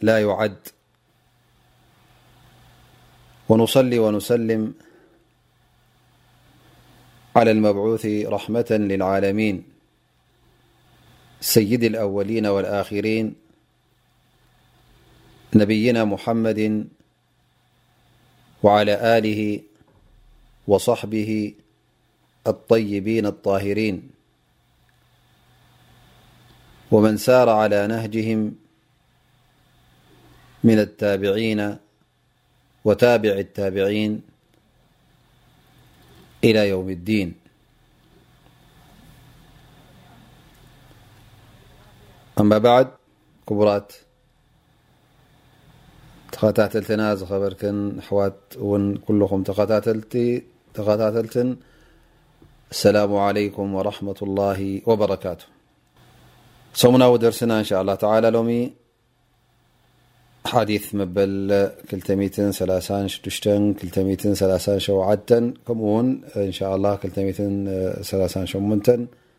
لا يعد ونصل ونسلم على المبعوث رحمة للعالمين سيدي الأولين والآخرين نبينا محمد وعلى آله وصحبه الطيبين الطاهرين ومن سار على نهجهم من التابعين وتابع التابعين إلى يوم الدين أما بعد كبرات تقاتاتلتنا زخبركن حوات ون كلخم تتقاتاتلتن السلام عليكم ورحمة الله وبركاته سمنا ودرسنا إن شاء الله تعالى لوم أحاديث مبل كلتمة ثلاثا ششت كلمثلاا شوعدة كمون إن شاء الله كلملا شمنة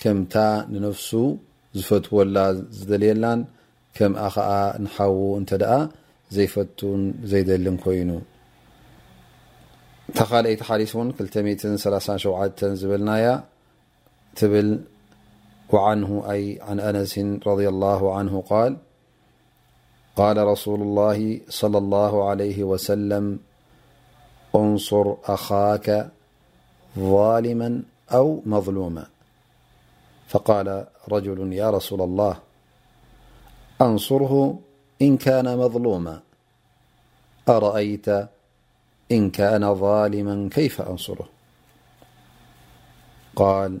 ከምታ ንነፍሱ ዝፈትወላ ዝደልየላን ከምኣ ከኣ ንሓዉ እንተደኣ ዘይፈቱን ዘይደልን ኮይኑ። እታ ካልኣይቲ ሓዲስ ውን ክልተ ሚእትን ሰላሳን ሸውዓተን ዝበልናያ ትብል ወዓንሁ ኣይ ዓን ኣነሲን ረድያ ላሁ ዓንሁ ቃል ቃለ ረሱሉ ላሂ ሰለ ላሁ ዓለይሂ ወሰለም ኡንሱር ኣኻከ ظሊመ أمظلوم فقال رجل يا رسول الله أنصره إن كان مظلوما أرأيت إن كان ظالما كيف أنصره قال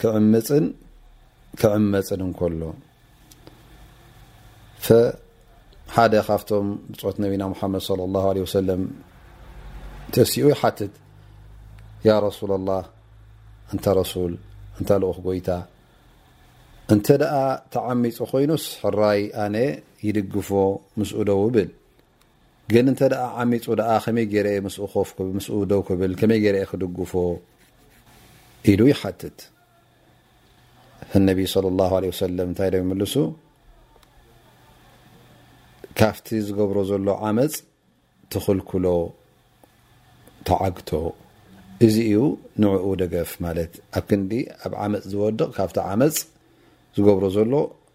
ክዕምጽን ክዕመጽን እንከሎ ሓደ ካብቶም ብፆት ነቢና ሙሓመድ صለ ላ ለ ወሰለም ተሲኡ ይሓትት ያ ረሱላ ላህ እንተ ረሱል እንተ ልኡኽ ጎይታ እንተ ደኣ ተዓሚፁ ኮይኑስ ሕራይ ኣነ ይድግፎ ምስኡ ደው ብል ግን እንተ ዓሚፁ ደኣ ከመይ ገይረ እየ ምስኡ ኮፍ ክብል ምስኡ ደው ክብል ከመይ ገይረ እየ ክድግፎ ኢሉ ይሓትት ነቢይ صለ ላሁ ለ ወሰለም እንታይ ዶ ይምልሱ ካፍቲ ዝገብሮ ዘሎ ዓመፅ ትኽልክሎ ተዓግቶ እዚ እዩ ንዕኡ ደገፍ ማለት ኣብ ክንዲ ኣብ ዓመፅ ዝወድቕ ካብቲ ዓመፅ ዝገብሮ ዘሎ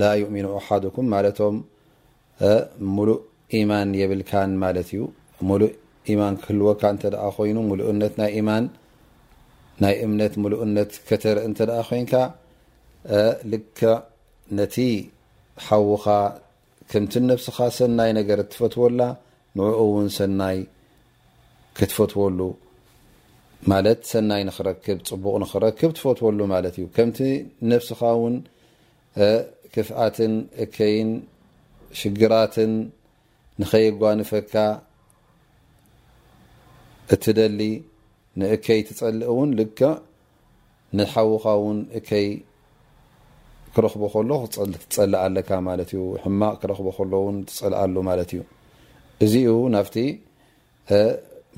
ላ ዩእሚኑ ኣሓዱኩም ማለቶም ሙሉእ ኢማን የብልካን ማለት እዩ ሙሉእ ኢማን ክህልወካ እንተ ኮይኑ ሙሉእነት ናይ ኢማን ናይ እምነት ሙሉእነት ከተርኢ እንተ ኮይንካ ልክዕ ነቲ ሓውኻ ከምቲ ነብስኻ ሰናይ ነገር እትፈትወላ ንዕኡ እውን ሰናይ ክትፈትወሉ ማለት ሰናይ ንክረክብ ፅቡቕ ንክረክብ ትፈትወሉ ማለት እዩ ከምቲ ነብስኻ ውን ክፍኣትን እከይን ሽግራትን ንኸየጓንፈካ እትደሊ ንእከይ ትጸልእ እውን ልክዕ ንሓውኻ እውን እከይ ክረኽቦ ከሎ ትጸልእ ኣለካ ማለት እዩ ሕማቕ ክረኽቦ ከሎ እውን ትጸልኣሉ ማለት እዩ እዚኡ ናብቲ እ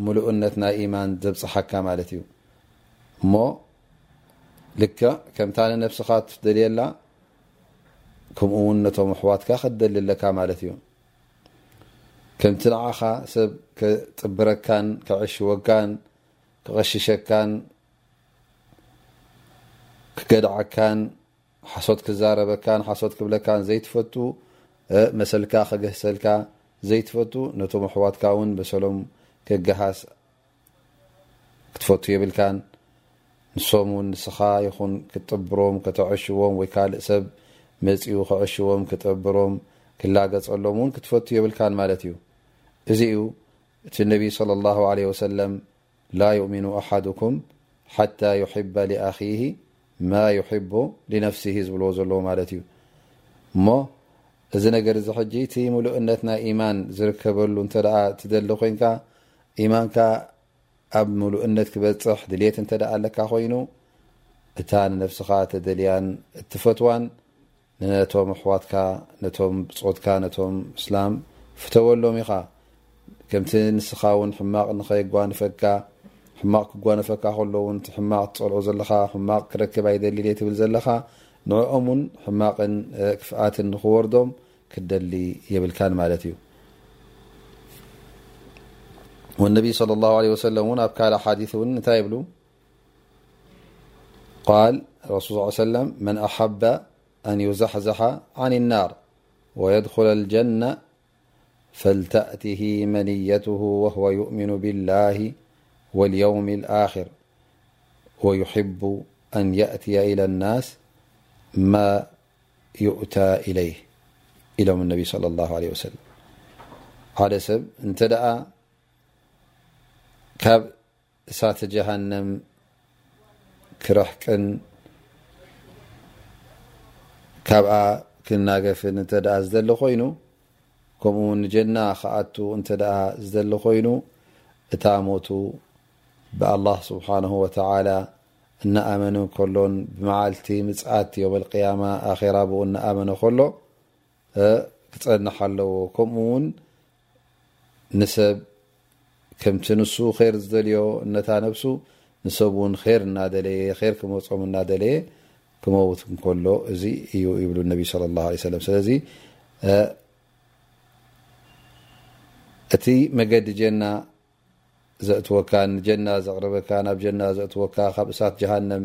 ምሉእነት ናይ ኢማን ዘብጽሓካ ማለት እዩ እሞ ልክዕ ከምታ ንነብስኻ ትደልየላ ከምኡ ውን ነቶም ኣሕዋትካ ክትደሊ ኣለካ ማለት እዩ ከምቲ ንዓኻ ሰብ ከጥብረካን ከዕሽወካን ክቐሽሸካን ክገድዓካን ሓሶት ክዛረበካን ሓሶት ክብለካን ዘይትፈቱ መሰልካ ክግህሰልካ ዘይትፈቱ ነቶም ኣሕዋትካ ውን መሰሎም ክግሃስ ክትፈቱ የብልካን ንሶም ውን ንስኻ ይኹን ክትጥብሮም ከተዕሽዎም ወይ ካልእ ሰብ መጺኡ ክዕሽዎም ክጥብሮም ክላገጸሎም ውን ክትፈቱ የብልካን ማለት እዩ እዚ እዩ እቲ ነቢ صለ ላሁ ለ ወሰለም ላ ዩእሚኑ ኣሓዱኩም ሓታ ዩሕበ ሊኣኺሂ ማ ዩሕቡ ሊነፍሲሂ ዝብልዎ ዘለዉ ማለት እዩ እሞ እዚ ነገር እዚ ሕጂ እቲ ምሉእነት ናይ ኢማን ዝርከበሉ እንተ ትደሊ ኮንካ ኢማንካ ኣብ ምሉእነት ክበፅሕ ድልት እንተ ኣለካ ኮይኑ እታ ንነፍስኻ ተደልያን እትፈትዋን ነቶም ኣሕዋትካ ነቶም ብጾትካ ነቶም ስላም ፍተወሎም ኢኻ ከምቲ ንስኻ ውን ሕማቕ ንኸየጓንፈካ ሕማቕ ክጓነፈካ ከሎ ውን እቲ ሕማቕ ትጸልኦ ዘለኻ ሕማቕ ክረክብ ኣይደሊን እየ ትብል ዘለኻ ንዕኦም ውን ሕማቕን ክፍኣትን ንኽወርዶም ክትደሊ የብልካን ማለት እዩ ወነቢ صለ ላه ለ ወሰለም ውን ኣብ ካልእ ሓዲث ውን እንታይ ይብሉ قال ارسول صلىه عليه وسلم من أحب أن يزحزح عن النار ويدخل الجنة فلتأته منيته وهو يؤمن بالله واليوم الآخر ويحب أن يأتي إلى الناس ما يؤتى إليه الم النبي صلى الله عليه وسلم عد سب نت دأى ካብ እሳተ ጀሃነም ክርሕቅን ካብኣ ክናገፍን እንተ ዝደሊ ኮይኑ ከምኡ ውን ንጀና ክኣቱ እንተ ዝደሊ ኮይኑ እታ ሞቱ ብኣላህ ስብሓን ወተላ እናኣመነ ከሎን ብመዓልቲ ምፅኣት ዮም ኣልቅያማ ኣራ ብኡ እናኣመነ ከሎ ክፀንሕ ኣለዎ ከምኡ ውን ንሰብ ከምቲ ንሱ ኼር ዝደልዮ እነታ ነብሱ ንሰብ እውን ኼር እናደለየ ኼር ክመጾም እናደለየ ክመውት እንከሎ እዚ እዩ ይብሉ ነቢ ስለ ላ ለ ሰለም ስለዚ እቲ መገዲ ጀና ዘእትወካ ንጀና ዘቅርበካ ናብ ጀና ዘእትወካ ካብ እሳት ጀሃነም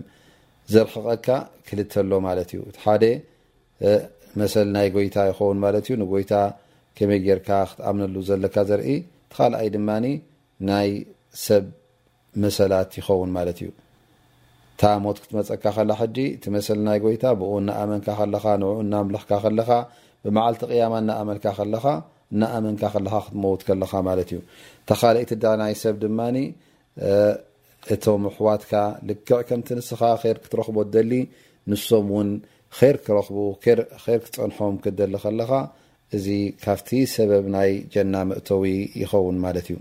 ዘርሕቀካ ክልተ ኣሎ ማለት እዩ እቲ ሓደ መሰል ናይ ጎይታ ይኸውን ማለት እዩ ንጎይታ ከመይ ጌርካ ክትኣምነሉ ዘለካ ዘርኢ እቲ ካልኣይ ድማ ናይ ሰብ መሰላት ይኸውን ማለት እዩ እታ ሞት ክትመፀካ ከላ ሕጂ እቲ መሰል ናይ ጎይታ ብኡ እናኣመንካ ከለካ ንኡ እናምልኽካ ከለካ ብመዓልቲ ቅያማ እናኣመልካ ከለካ እናኣመንካ ከለኻ ክትመውት ከለኻ ማለት እዩ። እታ ካልኣይቲ ዕዳ ናይ ሰብ ድማ እቶም ኣሕዋትካ ልክዕ ከምቲ ንስኻ ር ክትረኽቦ ትደሊ ንሶም እውን ር ክረኽቡ ር ክፀንሖም ክትደሊ ከለኻ እዚ ካብቲ ሰበብ ናይ ጀና መእተዊ ይኸውን ማለት እዩ።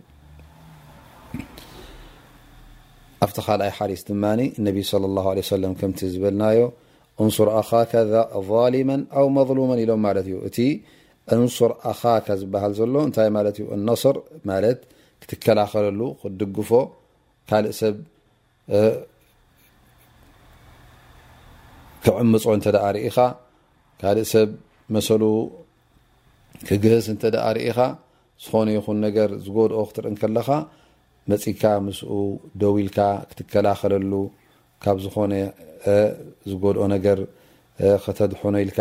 ኣብቲ ካልኣይ ሓዲስ ድማ እነቢ ለ ላ ለ ሰለም ከምቲ ዝበልናዮ እንሱር ኣኻከ ዛሊመን ኣው መظሉመን ኢሎም ማለት እዩ። እንሱር ኣኻከ ዝበሃል ዘሎ እንታይ ማለት እዩ? እነሱር ማለት ክትከላኸለሉ፣ ክትድግፎ፣ ካልእ ሰብ ክዕምፆ እንተ ርኢኻ፣ ካልእ ሰብ መሰሉ ክግህስ እንተ ርኢኻ፣ ዝኾነ ይኹን ነገር ዝጎድኦ ክትርኢ ከለኻ መፂካ ምስኡ ደው ኢልካ ክትከላኸለሉ ካብ ዝኾነ ዝጎድኦ ነገር ከተድሕኖ ኢልካ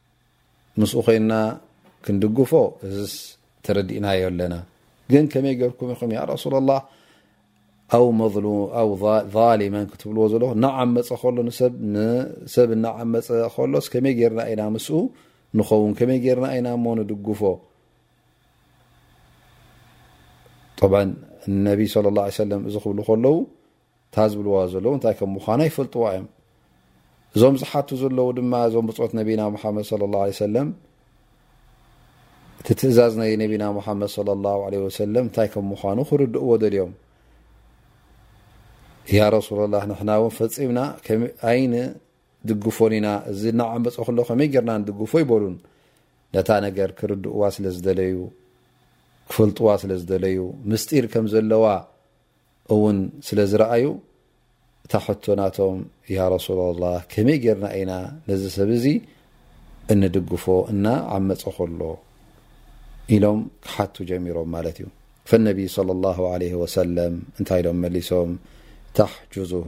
ምስኡ ኮይና ክንድግፎ እዝስ ተረዲእናዮ ኣለና ግን ከመይ ገርኩም ኢኹም ያ ረሱላ ላ ኣው ዛሊመን ክትብልዎ ዘለኹ እናዓመፀ ከሎ ሰብ እናዓመፀ ከሎስ ከመይ ገርና ኢና ምስኡ ንኸውን ከመይ ገርና ኢና እሞ ንድግፎ ጠብ ነቢ ለ ላ ሰለም እዚ ክብሉ ከለዉ እታ ዝብልዋ ዘለዉ እንታይ ከም ምዃና ይፈልጥዋ እዮም። እዞም ዝሓቱ ዘለዉ ድማ እዞም ብጾት ነቢና ሙሓመድ ለ ላ ሰለም እቲ ትእዛዝ ናይ ነቢና ሙሓመድ ለ ላ ለ ወሰለም እንታይ ከም ምዃኑ ክርድእዎ ደልዮም ያ ረሱላ ላ ንሕና እውን ፈፂምና ከምኣይ ንድግፎን ኢና እዚ ናዓመፀ ክሎ ከመይ ጌርና ንድግፎ ይበሉን ነታ ነገር ክርድእዋ ስለ ዝደለዩ ክፈልጥዋ ስለ ዝደለዩ ምስጢር ከም ዘለዋ እውን ስለ ዝረኣዩ እታ ሕቶ ናቶም ያ ረሱላላህ ከመይ ጌርና ኢና ነዚ ሰብ እዚ እንድግፎ እና ዓመፀ ከሎ ኢሎም ክሓቱ ጀሚሮም ማለት እዩ ፈነቢይ صለ ላሁ ዓለይህ ወሰለም እንታይ ኢሎም መሊሶም ታሕጁዝሁ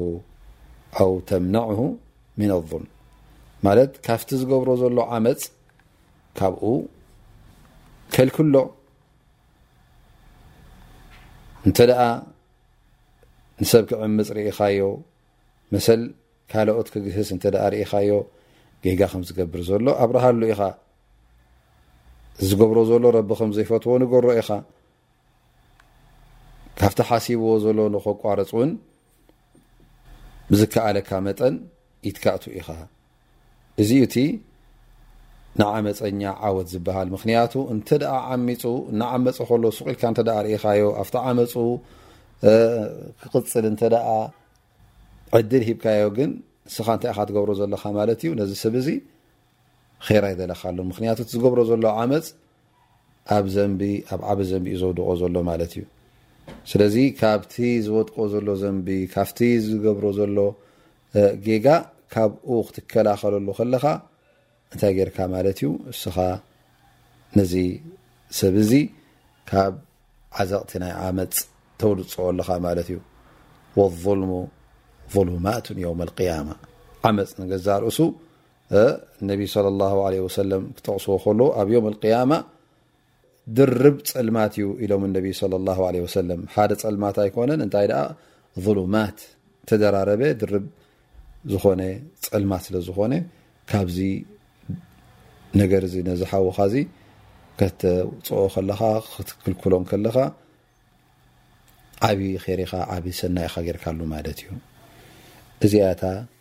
ኣው ተምናዕሁ ምን ኣظልም ማለት ካብቲ ዝገብሮ ዘሎ ዓመፅ ካብኡ ከልክሎ እንተ ደኣ ንሰብ ክዕምጽ ርኢኻዮ መሰል ካልኦት ክግህስ እንተ ደኣ ርኢኻዮ ጌጋ ከም ዝገብር ዘሎ ኣብርሃሉ ኢኻ ዝገብሮ ዘሎ ረቢ ከም ዘይፈትዎ ንገሮ ኢኻ ካብቲ ሓሲብዎ ዘሎ ንኸቋርጽ እውን ብዝከኣለካ መጠን ይትካእቱ ኢኻ እዚ ዩ እቲ ንዓመፀኛ ዓወት ዝበሃል ምክንያቱ እንተ ዓሚፁ እናዓመፀ ከሎ ሱቅ ኢልካ እተ ርእኻዮ ኣብቲ ዓመፁ ክቅፅል እንተ ዕድል ሂብካዮ ግን ንስኻ እንታይ ኢካ ትገብሮ ዘለካ ማለት እዩ ነዚ ሰብ እዚ ር ኣይደለካሉን ምክንያቱ ዝገብሮ ዘሎ ዓመፅ ኣብ ዘንቢ ኣብ ዓበ ዘንቢኡ ዘውድቆ ዘሎ ማለት እዩ ስለዚ ካብቲ ዝወድቆ ዘሎ ዘንቢ ካብቲ ዝገብሮ ዘሎ ጌጋ ካብኡ ክትከላኸለሉ ከለካ እንታይ ጌርካ ማለት እዩ እስኻ ነዚ ሰብ እዚ ካብ ዓዘቕቲ ናይ ዓመፅ ተውድፅኦ ኣለካ ማለት እዩ ወظልሙ ظሉማት የውም ልቅያማ ዓመፅ ንገዛ ርእሱ ነቢ ሰለላሁ ዓለይሂ ወሰለም ክጠቕስዎ ከለዉ ኣብ ዮውመል ቅያማ ድርብ ጸልማት እዩ ኢሎም ነቢ ሰለላሁ ዓለይሂ ወሰለም ሓደ ጸልማት ኣይኮነን እንታይ ደኣ ዙሉማት ተደራረበ ድርብ ዝኾነ ጸልማት ስለ ዝኾነ ካብዚ ነገር እዚ ነዚ ሓውኻ እዚ ከተውፅኦ ከለኻ ክትክልክሎን ከለኻ ዓብዪ ኼሪኻ ዓብዪ ሰናይ ኢኻ ጌርካሉ ማለት እዩ እዚኣታ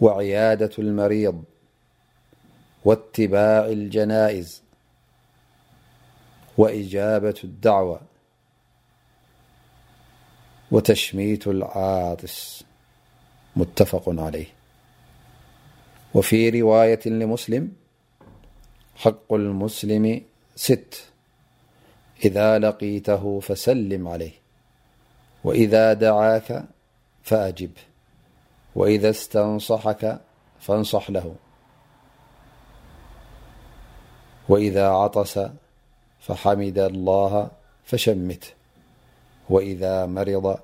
وعيادة المريض واتباع الجنائز وإجابة الدعوى وتشميت العاطس متفق عليه وفي رواية لمسلم حق المسلم ت إذا لقيته فسلم عليه وإذا دعاك فأجبه وإذا استنصحك فانصح له وإذا عطس فحمد الله فشمته وإذا مرض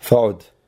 فعد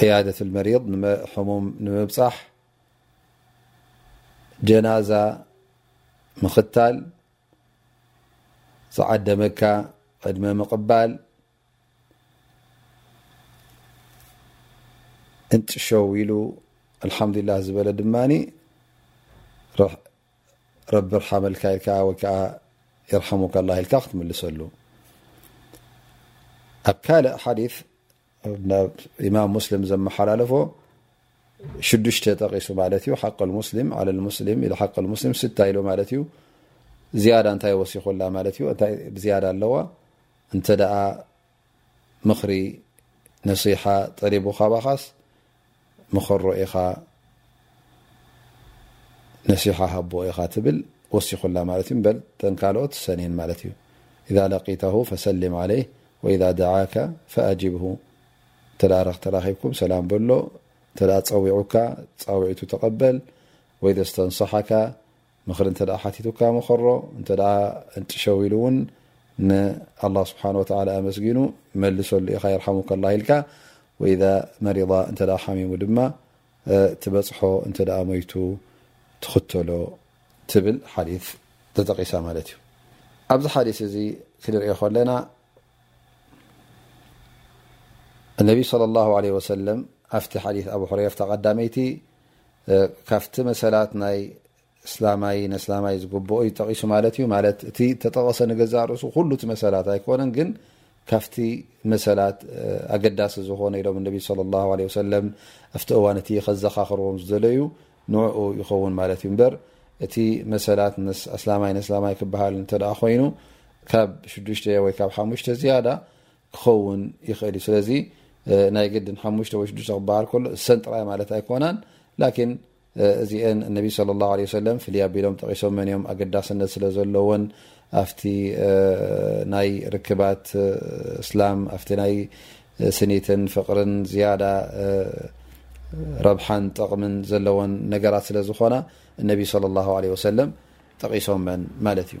ዕያደት መሪድ ንሕሙም ንምብፃሕ ጀናዛ ምኽታል ዝዓደመካ ዕድመ ምቕባል እንጥሸው ኢሉ ኣልሓምዱላ ዝበለ ድማ ረቢ ይርሓመልካ ኢልካ ወይ ከዓ የርሓሙካ ኣላ ኢልካ ክትምልሰሉ ኣብ ካልእ ሓዲፍ ናብ ኢማም ሙስሊም ዘመሓላለፎ ሽዱሽተ ጠቂሱ ማለት እዩ ሓቅ ሙስሊም ዓለ ሙስሊም ኢ ሓቅ ሙስሊም ስታ ኢሉ ማለት እዩ ዝያዳ እንታይ ወሲኹላ ማለት እዩ እንታይ ብዝያዳ ኣለዋ እንተ ደኣ ምኽሪ ነሲሓ ጠሊቡ ካባኻስ መኸሮ ኢኻ ነሲሓ ሃቦ ኢኻ ትብል ወሲኹላ ማለት እዩ በል ተን ካልኦት ሰኔን ማለት እዩ ኢዛ ለቂተሁ ፈሰሊም ዓለይህ ወኢዛ ደዓከ ፈኣጅብሁ ተላረኽ ተራኺብኩም ሰላም በሎ ተላ ፀዊዑካ ፃውዒቱ ተቐበል ወኢዘ ዝተንሰሓካ ምኽሪ እንተ ሓቲቱካ ምኸሮ፣ እንተ እንጭሸው ኢሉ እውን ንኣላህ ስብሓን ወተዓላ ኣመስጊኑ መልሰሉ ኢኻ የርሓሙከላ ኢልካ ወኢዛ መሪዳ እንተ ሓሚሙ ድማ ትበፅሖ እንተ ሞይቱ ትኽተሎ ትብል ሓዲት ተጠቂሳ ማለት እዩ ኣብዚ ሓዲስ እዚ ክንሪኦ ከለና ነቢ صለ ላه ለ ወሰለም ኣብቲ ሓዲ ኣብ ሕረርታ ቀዳመይቲ ካብቲ መሰላት ናይ እስላማይ ነስላማይ ዝግብኦ ዩ ጠቂሱ ማለት እዩ ማለት እቲ ተጠቐሰ ንገዛእ ርእሱ ኩሉ እቲ መሰላት ኣይኮነን ግን ካብቲ መሰላት ኣገዳሲ ዝኾነ ኢሎም ነቢ ለ ላ ለ ሰለም ኣብቲ እዋን እቲ ከዘኻኽርዎም ዝደለዩ ንዕኡ ይኸውን ማለት እዩ እበር እቲ መሰላት ኣስላማይ ነስላማይ ክበሃል እንተ ኮይኑ ካብ ሽዱሽተ ወይ ካብ ሓሙሽተ ዝያዳ ክኸውን ይኽእል እዩ ስለዚ ናይ ግድን ሓሙሽተ ወይ ሽዱሽተ ክበሃል ከሎ እሰን ጥራይ ማለት ኣይኮናን ላኪን እዚአን ነቢ ስለ ላሁ ለ ሰለም ፍልይ ኣቢሎም ጠቂሶመን እዮም ኣገዳስነት ስለ ዘለዎን ኣብቲ ናይ ርክባት እስላም ኣብቲ ናይ ስኒትን ፍቅርን ዝያዳ ረብሓን ጠቕምን ዘለዎን ነገራት ስለ ዝኾና እነቢ ስለ ላሁ ለ ወሰለም ጠቂሶመን ማለት እዩ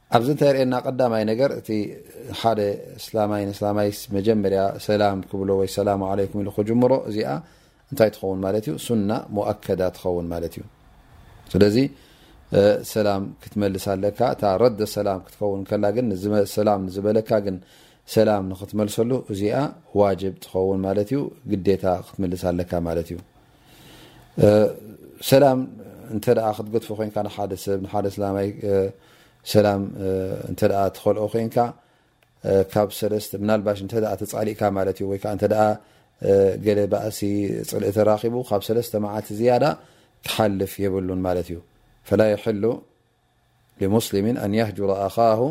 ኣብዚ እተርእየና ቀዳማይ ነገር እቲ ሓደ እስላማይ ንእስላማይስ መጀመርያ ሰላም ክብሎ ወይ ሰላሙ ዓለይኩም ኢሉ ክጅምሮ እዚኣ እንታይ ትኸውን ማለት እዩ ሱና ሙኣከዳ ትኸውን ማለት እዩ ስለዚ ሰላም ክትመልስ ኣለካ እታ ረደ ሰላም ክትከውን ከላ ግን ሰላም ዝበለካ ግን ሰላም ንክትመልሰሉ እዚኣ ዋጅብ ትኸውን ማለት እዩ ግዴታ ክትምልስ ኣለካ ማለት እዩ ሰላም እንተ ክትገድፎ ኮንካ ንሓደ ሰብ ንሓደ ስላማይ ሰላም እንተ ትኸልኦ ኮንካ ካብ ሰለስተ ምናልባሽ እንተ ተፃሊእካ ማለት እዩ ወይከዓ እተ ገለ ባእሲ ፅልኢ ተራኪቡ ካብ ሰለስተ መዓልቲ ዝያዳ ክሓልፍ የብሉን ማለት እዩ ፈላይ ሕሉ لሙስሊም ኣን የህጅረ ኣኻሁ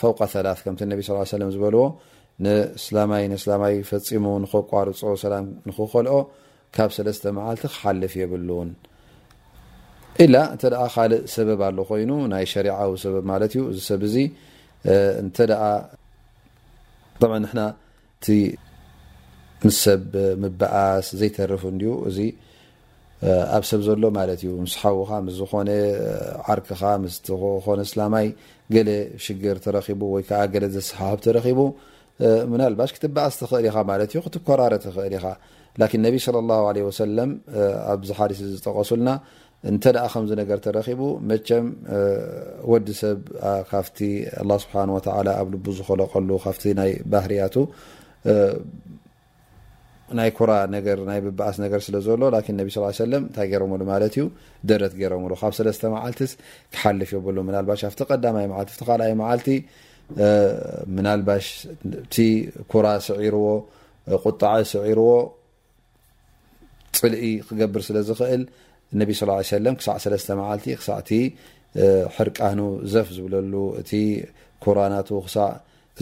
ፈውቀ ثላث ከምቲ ነቢ ስ ሰለም ዝበልዎ ንስላማይ ንስላማይ ፈፂሙ ንኸቋርፆ ሰላም ንኽኸልኦ ካብ ሰለስተ መዓልቲ ክሓልፍ የብሉን ኢላ እንተ ካልእ ሰበብ ኣሎ ኮይኑ ናይ ሸሪዓዊ ሰበብ ማለት እዩ እዚ ሰብ እዚ እንተ ንሕና እቲ ምስ ሰብ ምባኣስ ዘይተርፍ እንድዩ እዚ ኣብ ሰብ ዘሎ ማለት እዩ ምስ ሓውኻ ምስ ዝኾነ ዓርክኻ ምስ ዝኾነ ስላማይ ገለ ሽግር ተረኺቡ ወይ ከዓ ገለ ዘሰሓሕብ ተረኺቡ ምናልባሽ ክትባኣስ ትኽእል ኢኻ ማለት እዩ ክትኮራረ ትኽእል ኢኻ ላኪን ነቢ ስለ ላሁ ለ ወሰለም ኣብዚ ሓዲስ እዚ ዝጠቀሱልና እንተ ከምዚ ነገር ተረኺቡ መቸም ወዲ ሰብ ካብቲ ኣላ ስብሓን ወተላ ኣብ ልቡ ዝኸለቀሉ ካብቲ ናይ ባህርያቱ ናይ ኩራ ነገር ናይ ብበኣስ ነገር ስለ ዘሎ ላኪን ነቢ ስ ሰለም እንታይ ገረምሉ ማለት እዩ ደረት ገረምሉ ካብ ሰለስተ መዓልትስ ክሓልፍ የብሉ ምናልባሽ ኣብቲ ቀዳማይ መዓልቲ ቲ ካልኣይ መዓልቲ ምናልባሽ እቲ ኩራ ስዒርዎ ቁጣዐ ስዒርዎ ፅልኢ ክገብር ስለ ዝኽእል ነቢ ስ ሰለ ክሳዕ ሰለስተ መዓልቲ ክሳዕ እቲ ሕርቃኑ ዘፍ ዝብለሉ እቲ ኩራናቱ ክሳዕ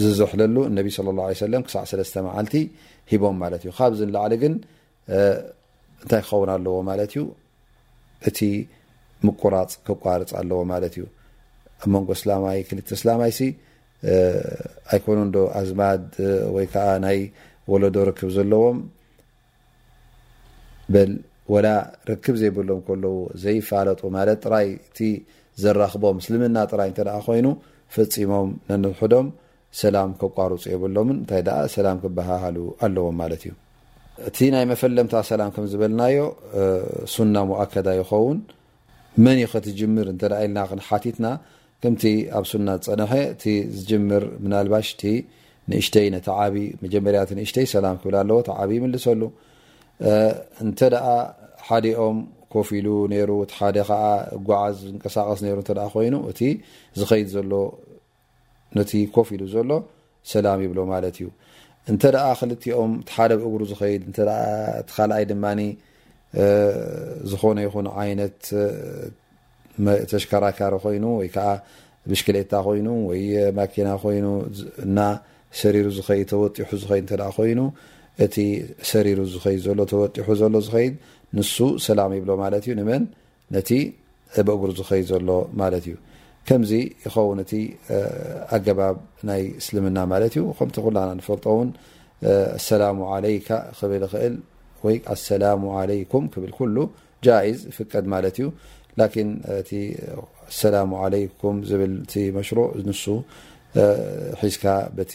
ዝዘሕለሉ ነቢ ስ ሰለ ክሳዕ ሰለስተ መዓልቲ ሂቦም ማለት እዩ ካብዚ ንላዕሊ ግን እንታይ ክኸውን ኣለዎ ማለት እዩ እቲ ምቁራፅ ክቋርፅ ኣለዎ ማለት እዩ ኣብ መንጎ ስላማይ ክልተ ስላማይ ኣይኮኑን ዶ ኣዝማድ ወይ ከኣ ናይ ወለዶ ርክብ ዘለዎም በል ወላ ርክብ ዘይብሎም ከለዉ ዘይፋለጡ ማለት ጥራይ እቲ ዘራኽቦም ምስልምና ጥራይ እንተ ኮይኑ ፈጺሞም ነንውሕዶም ሰላም ከቋርፁ የብሎምን እንታይ ደኣ ሰላም ክበሃሃሉ ኣለዎም ማለት እዩ እቲ ናይ መፈለምታ ሰላም ከም ዝበልናዮ ሱና ሙኣከዳ ይኸውን መን እዩ ከትጅምር እንተ ኢልና ክንሓቲትና ከምቲ ኣብ ሱና ዝፀነሐ እቲ ዝጅምር ምናልባሽ እቲ ንእሽተይ ነቲ ዓብዪ መጀመርያ እቲ ንእሽተይ ሰላም ክብል ኣለዎ እቲ ዓብዪ ይምልሰሉ እንተ ሓዲኦም ኮፍ ኢሉ ነይሩ እቲ ሓደ ከዓ እጓዓዝ ዝንቀሳቀስ ነይሩ እንተ ኮይኑ እቲ ዝኸይድ ዘሎ ነቲ ኮፍ ኢሉ ዘሎ ሰላም ይብሎ ማለት እዩ እንተ ክልቲኦም ሓደ ብ እግሩ ዝኸይድ እተ እቲ ካልኣይ ድማ ዝኾነ ይኹን ዓይነት ተሽከራካሪ ኮይኑ ወይ ከዓ ብሽክሌታ ኮይኑ ወይ ማኪና ኮይኑ እና ሰሪሩ ዝኸይድ ተወጢሑ ዝኸይድ እተ ኮይኑ እቲ ሰሪሩ ዝኸይድ ዘሎ ተወጢሑ ዘሎ ዝኸይድ ንሱ ሰላም ይብሎ ማለት እዩ ንመን ነቲ በእግሩ ዝኸይ ዘሎ ማለት እዩ ከምዚ ይኸውን እቲ ኣገባብ ናይ እስልምና ማለት እዩ ከምቲ ኩላና ንፈልጦ ውን ኣሰላሙ ዓለይካ ክብል ይኽእል ወይ ኣሰላሙ ዓለይኩም ክብል ኩሉ ጃይዝ ይፍቀድ ማለት እዩ ላኪን እቲ ኣሰላሙ ዓለይኩም ዝብል እቲ መሽሩዕ ንሱ ሒዝካ በቲ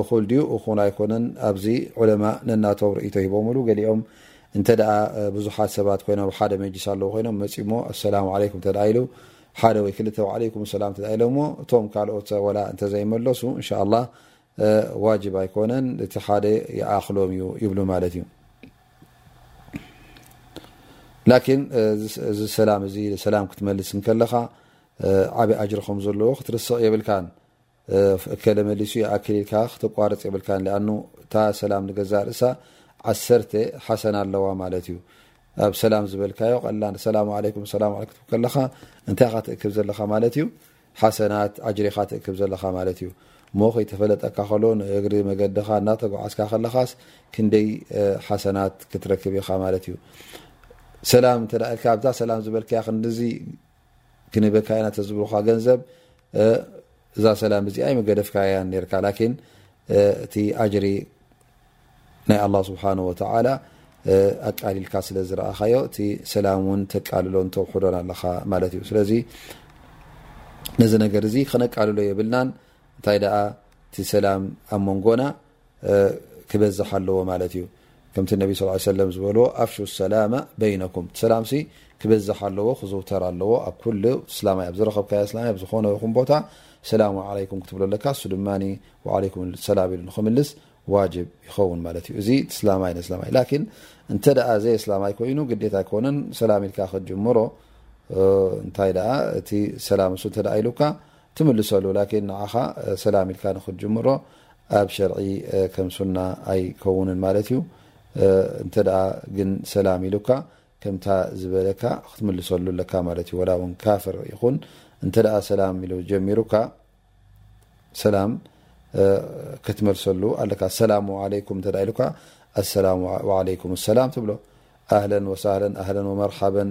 እኹል ድዩ እኹን ኣይኮነን ኣብዚ ዑለማእ ነናቶም ርእይቶ ሂቦምሉ ገሊኦም እንተ ብዙሓት ሰባት ኮይኖም ኣብ ሓደ መጅሊስ ኣለዉ ኮይኖም መፂ ሞ ኣሰላሙ ዓለይኩም እተ ኢሉ ሓደ ወይ ክልተ ዓለይኩም ሰላም እተ ኢሎ ሞ እቶም ካልኦት ወላ እንተዘይመለሱ እንሻ ላ ዋጅብ ኣይኮነን እቲ ሓደ ይኣክሎም እዩ ይብሉ ማለት እዩ ላኪን እዚ ሰላም እዚ ሰላም ክትመልስ እንከለኻ ዓበይ ኣጅሪ ከም ዘለዎ ክትርስዕ የብልካን እከለ መሊሱ ይኣክል ኢልካ ክተቋርጽ የብልካን ሊኣኑ እታ ሰላም ንገዛእ ርእሳ ዓሰርተ ሓሰና ኣለዋ ማለት እዩ ኣብ ሰላም ዝበልካዮ ቀላል ሰላሙ ዓለይኩም ሰላም ዓለይኩም ትብ ከለኻ እንታይ ኢኻ ትእክብ ዘለኻ ማለት እዩ ሓሰናት ኣጅሪኻ ትእክብ ዘለኻ ማለት እዩ እሞ ከይተፈለጠካ ከሎ ንእግሪ መገድኻ እናተጓዓዝካ ከለኻስ ክንደይ ሓሰናት ክትረክብ ኢኻ ማለት እዩ ሰላም እንተ ኢልካ ኣብዛ ሰላም ዝበልካያ ክንዲዚ ክንህበካ ኢና ተዝብሉካ ገንዘብ እዛ ሰላም እዚኣ መገደፍካያ ነርካ ላኪን እቲ ኣጅሪ ናይ ኣላ ስብሓን ወተላ ኣቃሊልካ ስለ ዝረኣኻዮ እቲ ሰላም እውን ተቃልሎን ተውሕዶን ኣለኻ ማለት እዩ ስለዚ ነዚ ነገር እዚ ከነቃልሎ የብልናን እንታይ ደኣ እቲ ሰላም ኣብ መንጎና ክበዝሕ ኣለዎ ማለት እዩ ከምቲ ነቢ ስ ሰለ ዝበልዎ ኣፍሹ ሰላማ በይነኩም ሰላም ክበዝሕ ኣለዎ ክዝውተር ኣለዎ ኣብ ኩሉ እስላማይ ኣብ ዝረከብካዮ እስላማይ ኣብ ዝኮነ ይኹም ቦታ ሰላሙ ዓለይኩም ክትብሎ ኣለካ እሱ ድማ ዓለይኩም ሰላም ኢሉ ንክምልስ ዋጅብ ይኸውን ማለት እዩ እዚ እስላማይ ንእስላማይ ላኪን እንተ ደኣ ዘይ እስላማይ ኮይኑ ግዴታ ኣይኮነን ሰላም ኢልካ ክትጅምሮ እንታይ ደኣ እቲ ሰላም እሱ እንተ ኢሉካ ትምልሰሉ ላኪን ንዓኻ ሰላም ኢልካ ንክትጅምሮ ኣብ ሸርዒ ከም ሱና ኣይከውንን ማለት እዩ እንተ ግን ሰላም ኢሉካ ከምታ ዝበለካ ክትምልሰሉ ኣለካ ማለት እዩ ወላ ውን ካፍር ይኹን እንተ ሰላም ኢሉ ጀሚሩካ ሰላም ክትመልሰሉ ኣለካ ሰላሙ ዓለይኩም እተ ኢሉካ ኣሰላሙ ዓለይኩም ሰላም ትብሎ ኣህለን ወሳህለን ኣህለን ወመርሓበን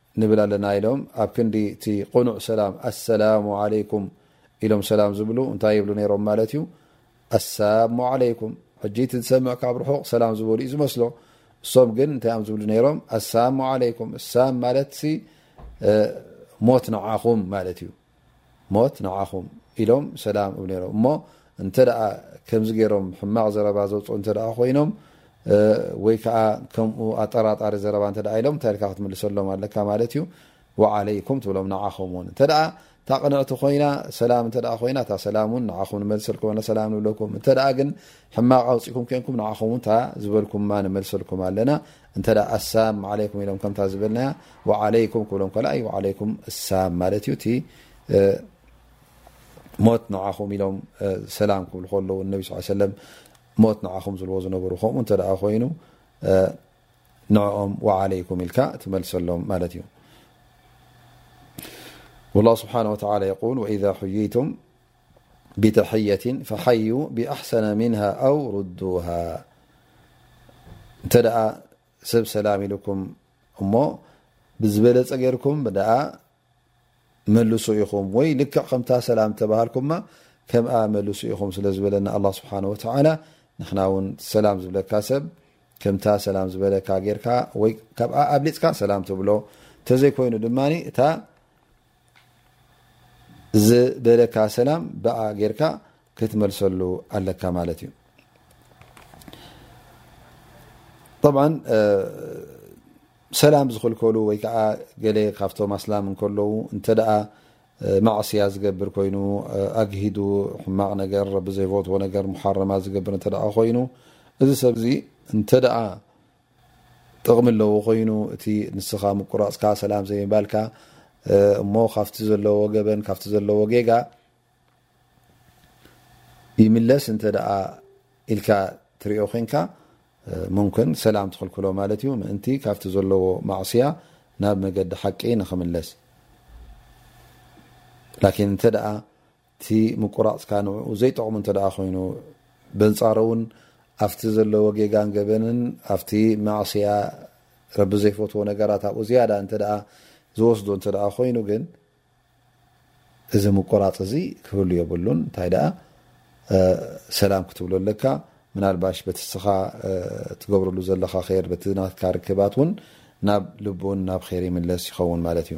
ንብል ኣለና ኢሎም ኣብ ክንዲ እቲ ቁኑዕ ሰላም ኣሰላሙ ዓለይኩም ኢሎም ሰላም ዝብሉ እንታይ ይብሉ ነይሮም ማለት እዩ ኣሳሞ ዓለይኩም ሕጂ እቲ ዝሰምዕ ካብ ርሑቕ ሰላም ዝበሉ እዩ ዝመስሎ እሶም ግን እንታይ እዮም ዝብሉ ነይሮም ኣሳሞ ዓለይኩም እሳም ማለት ሞት ንዓኹም ማለት እዩ ሞት ንዓኹም ኢሎም ሰላም እብ ነይሮም እሞ እንተ ከምዚ ገይሮም ሕማቕ ዘረባ ዘውፅኡ እንተ ኮይኖም ወይ ከዓ ከምኡ ኣጠራጣሪ ዘረባ እተ ኢሎም እንታይ ልካ ክትምልሰሎም ኣለካ ማለት እዩ ዓለይኩም ትብሎም ንዓኹም ውን እተ እታ ቅንዕቲ ኮይና ሰላም እተ ኮይና እታ ሰላም ውን ንዓኹም ንመልሰልኩም ኣለና ሰላም ንብለኩም እተ ግን ሕማቕ ኣውፅእኩም ኮንኩም ንዓኹም ውን እታ ዝበልኩምማ ንመልሰልኩም ኣለና እንተ ኣሳም ዓለይኩም ኢሎም ከምታ ዝበልናያ ዓለይኩም ክብሎም ከኣ ዩ ዓለይኩም እሳም ማለት እዩ እቲ ሞት ንዓኹም ኢሎም ሰላም ክብሉ ከለዉ ነቢ ስ ሰለም ሞት ንዓኹም ዝልዎ ዝነበሩ ከምኡ እንተ ኮይኑ ንዕኦም ዓለይኩም ኢልካ ትመልሰሎም ማለት እዩ ላ ስብሓን ወተላ የል ወኢዛ ሕይይቱም ብተሕየት ፈሓዩ ብኣሕሰነ ምንሃ ኣው ሩዱሃ እንተ ደኣ ሰብ ሰላም ኢልኩም እሞ ብዝበለፀ ጌርኩም ደኣ መልሱ ኢኹም ወይ ልክዕ ከምታ ሰላም ተባሃልኩማ ከምኣ መልሱ ኢኹም ስለ ዝበለና ኣላ ስብሓን ወተዓላ ንሕና እውን ሰላም ዝብለካ ሰብ ከምታ ሰላም ዝበለካ ጌርካ ወይ ካብኣ ኣብሊፅካ ሰላም ትብሎ እንተዘይኮይኑ ድማ እታ ዝበለካ ሰላም ብኣ ጌርካ ክትመልሰሉ ኣለካ ማለት እዩ ብ ሰላም ዝኽልከሉ ወይ ከዓ ገለ ካብቶም ኣስላም እንከለዉ እንተ ማዕስያ ዝገብር ኮይኑ ኣግሂዱ ሕማቕ ነገር ብዘይፈትዎ ነገር ሓረማ ዝገብር እተ ኮይኑ እዚ ሰብ እዚ እንተ ጥቕሚ ኣለዎ ኮይኑ እቲ ንስኻ ምቁራፅካ ሰላም ዘይምባልካ እሞ ካብቲ ዘለዎ ገበን ካብቲ ዘለዎ ጌጋ ይምለስ እንተ ኢልካ ትሪኦ ኮንካ ሙምክን ሰላም ትኽልክሎ ማለት እዩ ምእንቲ ካብቲ ዘለዎ ማዕስያ ናብ መገዲ ሓቂ ንክምለስ ላኪን እንተ እቲ ምቁራጽካ ንዕኡ ዘይጠቕሙ እንተደኣ ኮይኑ፣ በንጻሩ'ውን ኣብቲ ዘለዎ ጌጋን ገበንን ኣብቲ ማዕስያ ረቢ ዘይፈትዎ ነገራት ኣብኡ ዝያዳ እንተደኣ ዝወስዶ እንተደኣ ኮይኑ ግን እዚ ምቁራጽ እዚ ክህሉ የብሉን። እንታይ ደኣ ሰላም ክትብሎ ኣለካ። ምናልባሽ በቲ እስኻ ትገብረሉ ዘለኻ ኼር በቲ ናትካ ርክባት እውን ናብ ልቡን ናብ ኼር ይምለስ ይኸውን ማለት እዩ።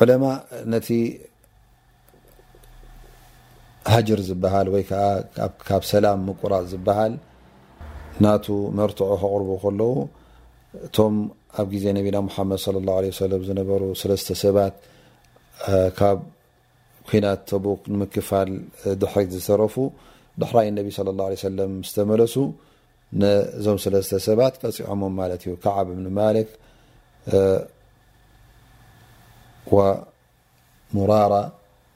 ዑለማእ ነቲ ሃጅር ዝበሃል ወይ ከዓ ካብ ሰላም ምቁራፅ ዝበሃል ናቱ መርትዖ ከቕርቡ ከለዉ እቶም ኣብ ግዜ ነቢና ሙሓመድ ለ ላ ለ ሰለም ዝነበሩ ሰለስተ ሰባት ካብ ኩናት ተቡክ ንምክፋል ድሕሪት ዝተረፉ ድሕራይ ነቢ ለ ላ ሰለም ዝተመለሱ ነዞም ስለስተ ሰባት ቀጺዖሞም ማለት እዩ፣ ከዓብ እብኒ ማልክ ወሙራራ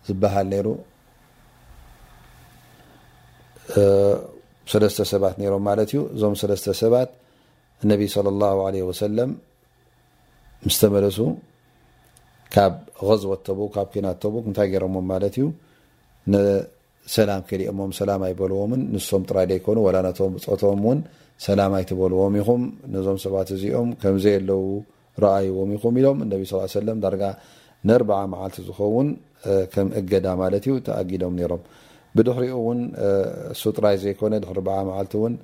ዝበሃል ነይሩ ሰለስተ ሰባት ነይሮም ማለት እዩ እዞም ሰለስተ ሰባት እነቢይ صለ ላሁ ለ ወሰለም ምስ ተመለሱ ካብ غዝወት ተቡክ ካብ ኩናት ተቡክ እንታይ ገይሮሞም ማለት እዩ ሰላም ከሊኦሞም ሰላም ኣይበልዎምን ንሶም ጥራይ ደይኮኑ ዋላ ነቶም ብጾቶም ውን ሰላም ኣይትበልዎም ኢኹም ነዞም ሰባት እዚኦም ከምዘየለዉ ረኣይዎም ኢኹም ኢሎም ነቢ ስ ሰለም ዳርጋ ነርብዓ መዓልቲ ዝኸውን ከም እገዳ ማለት እዩ ተኣጊዶም ነይሮም ብድሕሪኡ ውን እሱ ጥራይ ዘይኮነ ድሕሪ ርብዓ መዓልቲ ውን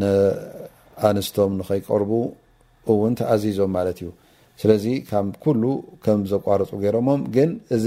ንኣንስቶም ንኸይቀርቡ እውን ተኣዚዞም ማለት እዩ ስለዚ ካብ ኩሉ ከም ዘቋርፁ ገይሮሞም ግን እዚ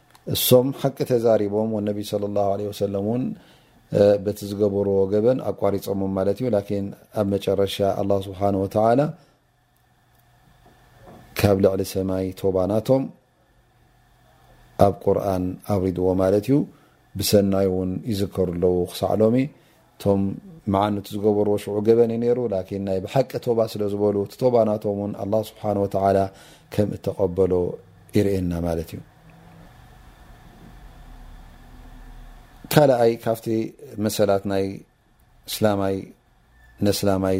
እሶም ሓቂ ተዛሪቦም ወነቢ صለ ላه ለ ወሰለም እውን በቲ ዝገበርዎ ገበን ኣቋሪፆሞም ማለት እዩ ላኪን ኣብ መጨረሻ ኣላ ስብሓን ወተላ ካብ ልዕሊ ሰማይ ቶባ ናቶም ኣብ ቁርን ኣብሪድዎ ማለት እዩ ብሰናይ እውን ይዝከሩ ኣለዉ ክሳዕ ሎሚ እቶም መዓኑ እቲ ዝገበርዎ ሽዑ ገበን እዩ ነይሩ ላኪን ናይ ብሓቂ ቶባ ስለ ዝበሉ እቲ ቶባ ናቶም እውን ኣላህ ስብሓን ወተዓላ ከም እተቐበሎ ይርእየና ማለት እዩ ካልኣይ ካብቲ መሰላት ናይ እስላማይ ነስላማይ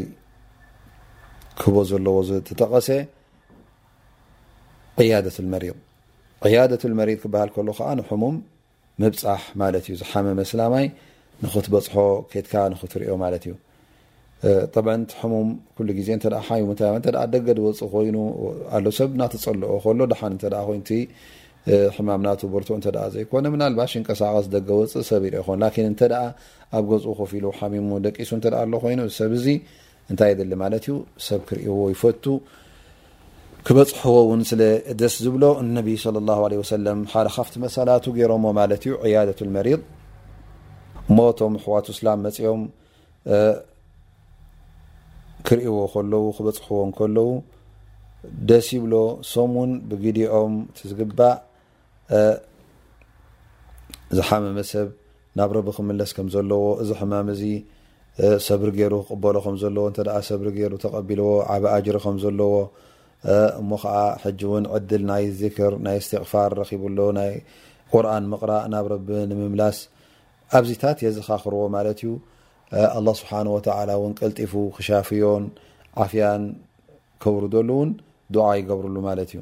ክህቦ ዘለዎ ዝተጠቐሰ ዕያደት መሪድ ዕያደት መሪድ ክበሃል ከሎ ከዓ ንሕሙም ምብጻሕ ማለት እዩ ዝሓመመ ኣስላማይ ንኽትበጽሖ ኬድካ ንኽትሪኦ ማለት እዩ ጠብዐ ቲ ሕሙም ኩሉ ግዜ እተ ሓዩ ምታ እተ ደገ ድወፅ ኮይኑ ኣሎ ሰብ ናተፀልኦ ከሎ ድሓን እተ ኮይኑ ሕማም ና ብርቶ እተ ዘይኮነ ምናልባሽ ንቀሳቀስ ደገ ወፅእ ሰብ ይርኦ ይኮን ላን እተ ኣብ ገፁ ኮፍ ኢሉ ሓሚሙ ደቂሱ እተ ኣሎ ኮይኑ ሰብ እዚ እንታይ የድሊ ማለት እዩ ሰብ ክርእዎ ይፈቱ ክበፅሕዎ ውን ስለ ደስ ዝብሎ ነቢ صለ ላ ለ ወሰለ ሓደ ካብቲ መሰላቱ ገይሮሞ ማለት እዩ ዕያደት መሪض እሞ እቶም ኣሕዋት እስላም መፅኦም ክርእዎ ከለዉ ክበፅሕዎ ከለዉ ደስ ይብሎ ሶም ውን ብግዲኦም ዝግባእ ዝሓመመ ሰብ ናብ ረቢ ክምለስ ከም ዘለዎ እዚ ሕማም እዚ ሰብሪ ገይሩ ክቕበሎ ከም ዘለዎ እተ ሰብሪ ገይሩ ተቐቢልዎ ዓብ ኣጅሪ ከም ዘለዎ እሞ ከዓ ሕጂ እውን ዕድል ናይ ዚክር ናይ እስትቕፋር ረኪብሎ ናይ ቁርን ምቕራእ ናብ ረቢ ንምምላስ ኣብዚታት የዘኻኽርዎ ማለት እዩ ኣላ ስብሓን ወተላ እውን ቀልጢፉ ክሻፍዮን ዓፍያን ከውርደሉ እውን ዱዓ ይገብርሉ ማለት እዩ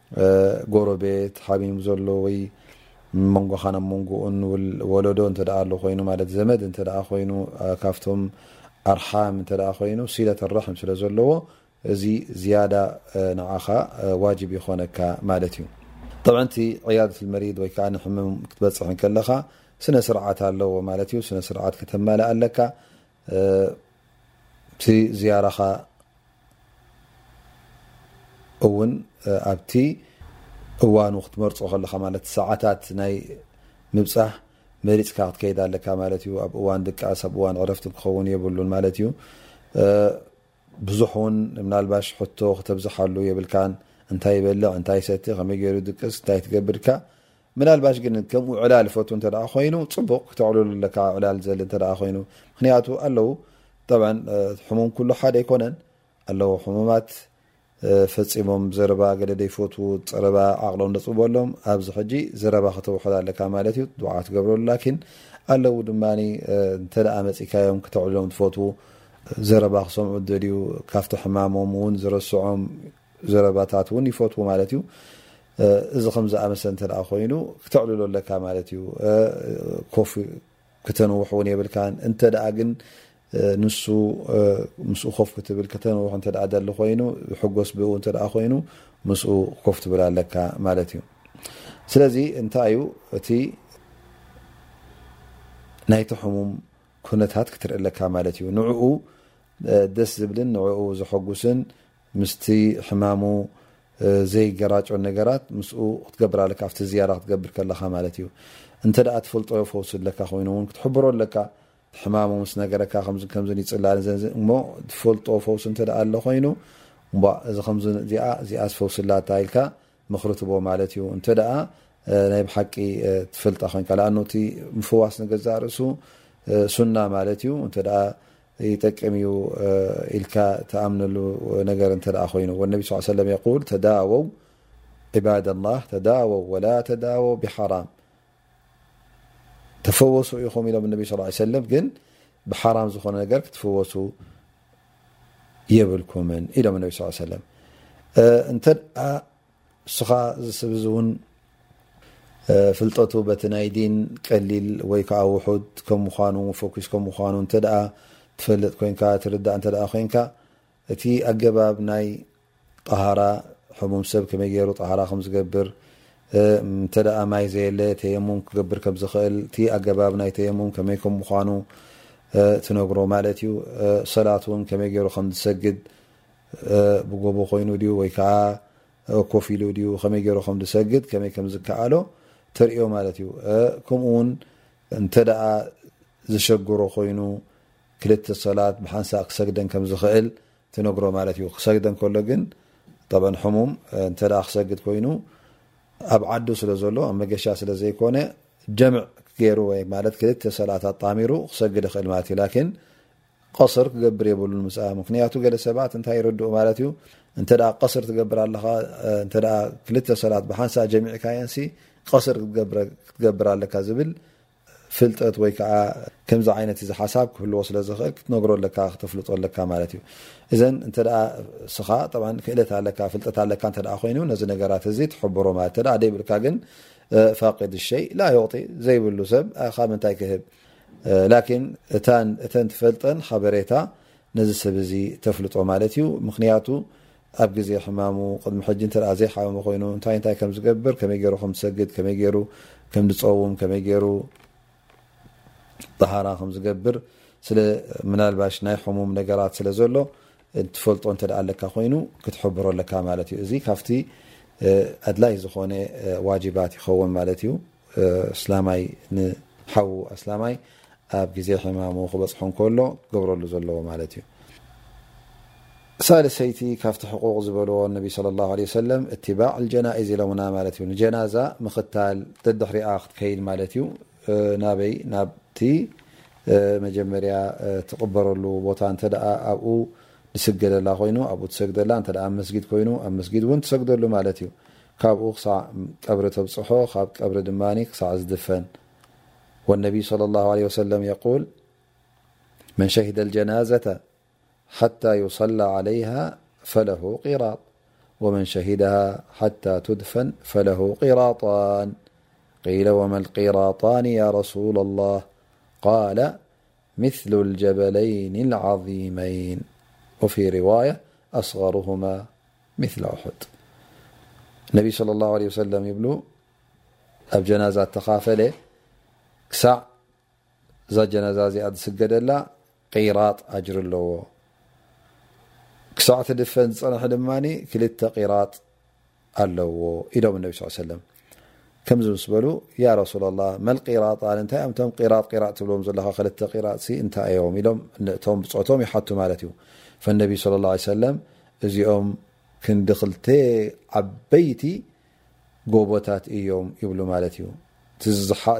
ጎረቤት ሓሚሙ ዘሎ ወይ መንጎኻን ኣብ መንጎኡን ወለዶ እንተ ኣሎ ኮይኑ ማለት ዘመድ እንተ ኮይኑ ካብቶም ኣርሓም እንተ ኮይኑ ሲለት ራሕም ስለ ዘለዎ እዚ ዝያዳ ንዓኻ ዋጅብ ይኾነካ ማለት እዩ ጠብዓ እቲ ዕያደት መሪድ ወይ ከዓ ንሕምም ክትበፅሕ ከለኻ ስነ ስርዓት ኣለዎ ማለት እዩ ስነ ስርዓት ከተማልእ ኣለካ ኣብቲ ዝያራኻ እውን ኣብቲ እዋኑ ክትመርፆ ከለኻ ማለት ሰዓታት ናይ ምብፃሕ መሪፅካ ክትከይድ ኣለካ ማለት እዩ ኣብ እዋን ድቃስ ኣብ እዋን ዕረፍቲ ክኸውን የብሉን ማለት እዩ ብዙሕ እውን ምናልባሽ ሕቶ ክተብዝሓሉ የብልካን እንታይ ይበልዕ እንታይ ሰቲ ከመይ ገይሩ ድቅስ እንታይ ትገብርካ ምናልባሽ ግን ከምኡ ዕላል ፈቱ እንተ ኮይኑ ፅቡቕ ክተዕልሉ ኣለካ ዕላል ዘል እንተ ኮይኑ ምክንያቱ ኣለው ሕሙም ኩሉ ሓደ ኣይኮነን ኣለው ሕሙማት ፈፂሞም ዘረባ ገለ ደይፈትዉ ፀረባ ዓቕሎም ደፅበሎም ኣብዚ ሕጂ ዘረባ ከተውሕድ ኣለካ ማለት እዩ ድዓ ትገብረሉ ላኪን ኣለው ድማ እንተ መፂካዮም ክተዕልሎም ትፈትዉ ዘረባ ክሰምዑ ደልዩ ካብቲ ሕማሞም እውን ዝረስዖም ዘረባታት ውን ይፈትዉ ማለት እዩ እዚ ከም ዝኣመሰ እንተ ኮይኑ ክተዕልሎ ኣለካ ማለት እዩ ኮፍ ክተንውሕ ውን የብልካ እንተ ግን ንሱ ምስ ኮፍ ክትብል ከተንውሕ እተ ደሊ ኮይኑ ሕጎስ ብኡ እተ ኮይኑ ምስ ኮፍ ትብል ኣለካ ማለት እዩ ስለዚ እንታይ እዩ እቲ ናይቲ ሕሙም ኩነታት ክትርኢ ኣለካ ማለት እዩ ንኡ ደስ ዝብልን ንኡ ዘሐጉስን ምስቲ ሕማሙ ዘይገራጮ ነገራት ምስኡ ክትገብር ኣለካ ኣብቲ ዝያዳ ክትገብር ከለካ ማለት እዩ እንተ ትፈልጦ ፈውሲ ኣለካ ኮይኑ ውን ክትሕብሮ ኣለካ እቲ ሕማሙ ምስ ነገረካ ከምዚ ከምዚ ይፅላል ዘዚ እሞ ትፈልጦ ፈውሲ እንተ ኣሎ ኮይኑ እባ እዚ ከምዚ እዚኣ እዚኣስ ፈውሲ ኣላታ ኢልካ ምኽሪ ትቦ ማለት እዩ እንተ ናይ ብሓቂ ትፈልጣ ኮንካ ኣ እቲ ምፍዋስ ንገዛእ ርእሱ ሱና ማለት እዩ እተ ይጠቅም እዩ ኢልካ ተኣምነሉ ነገር እተ ኮይኑ ነቢ ስ ሰለ የል ተዳወው ዕባድ ላ ተዳወው ወላ ተዳወው ብሓራም ተፈወሱ ኢኹም ኢሎም ነቢ ስ ሰለም ግን ብሓራም ዝኾነ ነገር ክትፍወሱ የብልኩምን ኢሎም ነቢ ስ ሰለም እንተ እስኻ ዝስብ እዚ እውን ፍልጠቱ በቲ ናይ ዲን ቀሊል ወይ ከዓ ውሑድ ከም ምኳኑ ፈኪስ ከም ምኳኑ እተ ትፈልጥ ኮንካ ትርዳእ እተ ኮይንካ እቲ ኣገባብ ናይ ጠሃራ፣ ሕሙም ሰብ ከመይ ገይሩ ጠሃራ ከም ዝገብር፣ እንተ ማይ ዘየለ ተየሙም ክገብር ከም ዝኽእል፣ እቲ ኣገባብ ናይ ተየሙም ከመይ ከም ምዃኑ ትነግሮ ማለት እዩ። ሰላት እውን ከመይ ገይሩ ከም ዝሰግድ፣ ብጎቦ ኮይኑ ድዩ ወይ ከዓ ኮፍ ኢሉ ድዩ፣ ከመይ ገይሩ ከም ዝሰግድ፣ ከመይ ከም ዝከኣሎ ተርእዮ ማለት እዩ። ከምኡ እውን እንተ ዘሸግሮ ኮይኑ ክልተ ሰላት ብሓንሳእ ክሰግደን ከም ዝኽእል ትነግሮ ማለት እዩ ክሰግደ እንከሎ ግን ጠበን ሕሙም እንተ ክሰግድ ኮይኑ ኣብ ዓዱ ስለ ዘሎ ኣብ መገሻ ስለ ዘይኮነ ጀምዕ ገይሩ ወይ ማለት ክልተ ሰላት ኣጣሚሩ ክሰግድ ይኽእል ማለት እዩ ላኪን ቀስር ክገብር የብሉን ምስ ምክንያቱ ገለ ሰባት እንታይ ይርድኡ ማለት እዩ እንተ ቀስር ትገብር ኣለኻ እተ ክልተ ሰላት ብሓንሳ ጀሚዕካየንሲ ቀስር ክትገብር ኣለካ ዝብል ፍልጠት ወይ ከዓ ከምዚ ዓይነት እዚ ሓሳብ ክህልዎ ስለ ዝኽእል ክትነግሮ ኣለካ ክተፍልጦ ኣለካ ማለት እዩ እዘን እንተ ስኻ ክእለት ኣለካ ፍልጠት ኣለካ እተ ኮይኑ ነዚ ነገራት እዚ ትሕብሮ ማለት እተ ደይብልካ ግን ፋቅድ ሸይ ላ ይቕጢ ዘይብሉ ሰብ ካብ ምንታይ ክህብ ላኪን እተን ትፈልጠን ሓበሬታ ነዚ ሰብ እዚ ተፍልጦ ማለት እዩ ምክንያቱ ኣብ ግዜ ሕማሙ ቅድሚ ሕጂ እንተ ዘይሓመመ ኮይኑ እንታይ እንታይ ከም ዝገብር ከመይ ገይሩ ከም ዝሰግድ ከመይ ገይሩ ከም ዝጸውም ከመይ ገይሩ ጠሃራ ከም ዝገብር ስለ ምናልባሽ ናይ ሕሙም ነገራት ስለ ዘሎ ትፈልጦ እንተ ኣለካ ኮይኑ ክትሕብሮ ኣለካ ማለት እዩ እዚ ካብቲ ኣድላይ ዝኾነ ዋጅባት ይኸውን ማለት እዩ ኣስላማይ ንሓዉ ኣስላማይ ኣብ ግዜ ሕማሙ ክበጽሖ እንከሎ ክገብረሉ ዘለዎ ማለት እዩ ሳልሰይቲ ካብቲ ሕቁቕ ዝበልዎ ነቢ صለ ላه ለ ሰለም እትባዕ ጀናኢዝ ኢሎምና ማለት እዩ ንጀናዛ ምኽታል ደድሕሪኣ ክትከይድ ማለት እዩ ናበይ ናብቲ መጀመርያ ትቕበረሉ ቦታ እንተ ኣብኡ ንስገደላ ኮይኑ ኣብኡ ትሰግደላ እተ ኣብ መስጊድ ኮይኑ ኣብ መስጊድ እውን ትሰግደሉ ማለት እዩ ካب قبر بፅح ካ بر ع ዝدፈن والنبي صلى الله علي وسل يقول من شهد الجنازة حتى يصلى عليها فل قر ومن شهدها حتى تدفن فله قرط ي وم قرطان يا رسول الله قال مثل الجبلين العظيمين وفي رواية أصغرهما ምትላ ኡሑድ ነቢ صለ ላه ለ ሰለም ይብሉ ኣብ ጀናዛ ተኻፈለ ክሳዕ እዛ ጀናዛ እዚኣ ዝስገደላ ቂራጥ ኣጅር ኣለዎ ክሳዕ ትድፈን ዝፀንሐ ድማ ክልተ ቂራጥ ኣለዎ ኢሎም ነቢ ስ ሰለም ከምዚ ምስ በሉ ያ ረሱላ ላህ መልቂራጣን እንታይ እዮም እቶም ቂራጥ ቂራጥ ትብልዎም ዘለኻ ክልተ ቂራጥሲ እንታይ እዮም ኢሎም ንእቶም ብፆቶም ይሓቱ ማለት እዩ ፈነቢ ስለ ላ ሰለም እዚኦም ክንዲ ክልተ ዓበይቲ ጎቦታት እዮም ይብሉ ማለት እዩ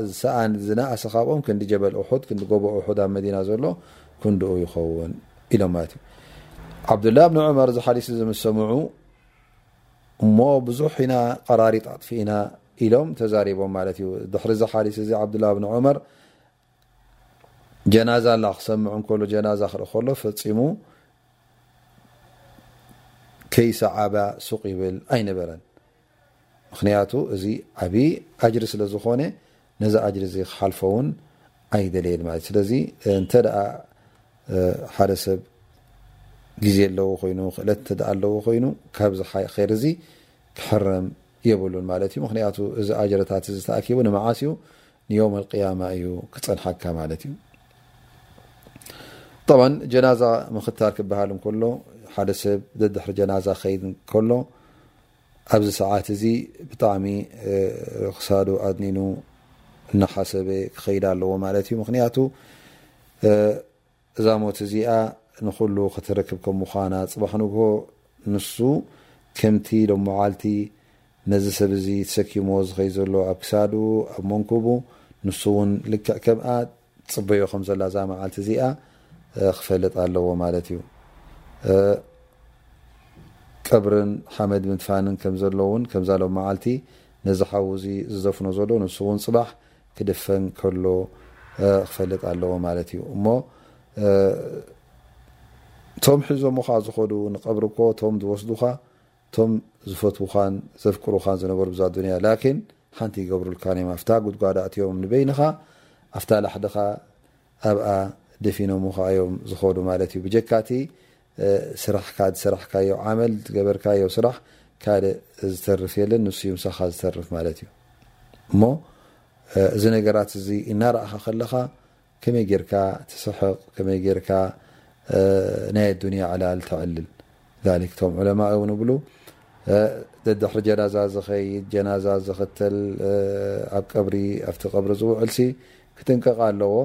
ዝሰኣን ዝነእሰ ካብኦም ክንዲ ጀበል ሑድ ክንዲ ጎቦ ሑድ ኣብ መዲና ዘሎ ክንድኡ ይኸውን ኢሎም ማለት እዩ ዓብዱላ ብን ዑመር እዚ ሓዲስ እዚ ምስ ሰምዑ እሞ ብዙሕ ኢና ቐራሪጥ ኣጥፊእና ኢሎም ተዛሪቦም ማለት እዩ። ድሕሪ እዚ ሓዲስ እዚ ዓብዱላህ ብን ዑመር ጀናዛ ኣላ ክሰምዕ እንከሎ ጀናዛ ክርኢ ከሎ ፈጺሙ ከይሰዓባ ሱቕ ይብል ኣይነበረን። ምክንያቱ እዚ ዓብይ ኣጅሪ ስለ ዝኾነ ነዚ ኣጅሪ እዚ ክሓልፎ ውን ኣይደለየን ማለት እዩ። ስለዚ እንተ ሓደ ሰብ ግዜ ኣለዎ ኮይኑ ክእለት እተ ኣለዎ ኮይኑ ካብዚ ር እዚ ክሕረም የብሉን ማለት እዩ። ምክንያቱ እዚ ኣጅረታት እዚ ተኣኪቡ ንመዓስ እዩ ንዮም ቅያማ እዩ ክፀንሓካ ማለት እዩ። ብ ጀናዛ ምክታል ክበሃል እከሎ ሓደ ሰብ ደድሕሪ ጀናዛ ከይድ ከሎ ኣብዚ ሰዓት እዚ ብጣዕሚ ክሳዱ ኣድኒኑ እናሓሰበ ክኸይድ ኣለዎ ማለት እዩ ምክንያቱ እዛ ሞት እዚኣ ንኩሉ ክትረክብ ከም ምዃና ፅባሕ ንግሆ ንሱ ከምቲ ሎም መዓልቲ ነዚ ሰብ እዚ ተሰኪምዎ ዝኸይ ዘሎ ኣብ ክሳዱ ኣብ መንኩቡ ንሱ እውን ልክዕ ከምኣ ትጽበዮ ከም ዘላ እዛ መዓልቲ እዚኣ ክፈልጥ ኣለዎ ማለት እዩ ቀብርን ሓመድ ምድፋንን ከም ዘሎ እውን ከምዛ ሎም መዓልቲ ነዚ ሓዉ እዚ ዝዘፍኖ ዘሎ ንሱ እውን ጽባሕ ክድፈን ከሎ ክፈልጥ ኣለዎ ማለት እዩ እሞ እቶም ሒዞም ኸዓ ዝኸዱ ንቀብሪ እኮ እቶም ዝወስዱኻ እቶም ዝፈትዉኻን ዘፍቅሩኻን ዝነበሩ ብዛ ዱንያ ላኪን ሓንቲ ይገብሩልካን እዮም ኣፍታ ጉድጓድ ኣእትዮምም ንበይንኻ ኣፍታ ላሕድኻ ኣብኣ ደፊኖሙኻ እዮም ዝኸዱ ማለት እዩ ብጀካ እቲ ስራሕካ ዝሰራሕካዮ ዓመል ዝገበርካዮ ስራሕ ካልእ ዝተርፍ የለን ንሱ እዩ ምሳኻ ዝተርፍ ማለት እዩ እሞ እዚ ነገራት እዚ እናረእኻ ከለኻ ከመይ ጌርካ ትስሕቕ ከመይ ጌርካ ናይ ኣዱንያ ዕላል ተዕልል ዛሊክ እቶም ዑለማእ እውን ይብሉ ደድሕሪ ጀናዛ ዝኸይድ ጀናዛ ዝኽተል ኣብ ቀብሪ ኣብቲ ቀብሪ ዝውዕልሲ ክጥንቀቕ ኣለዎ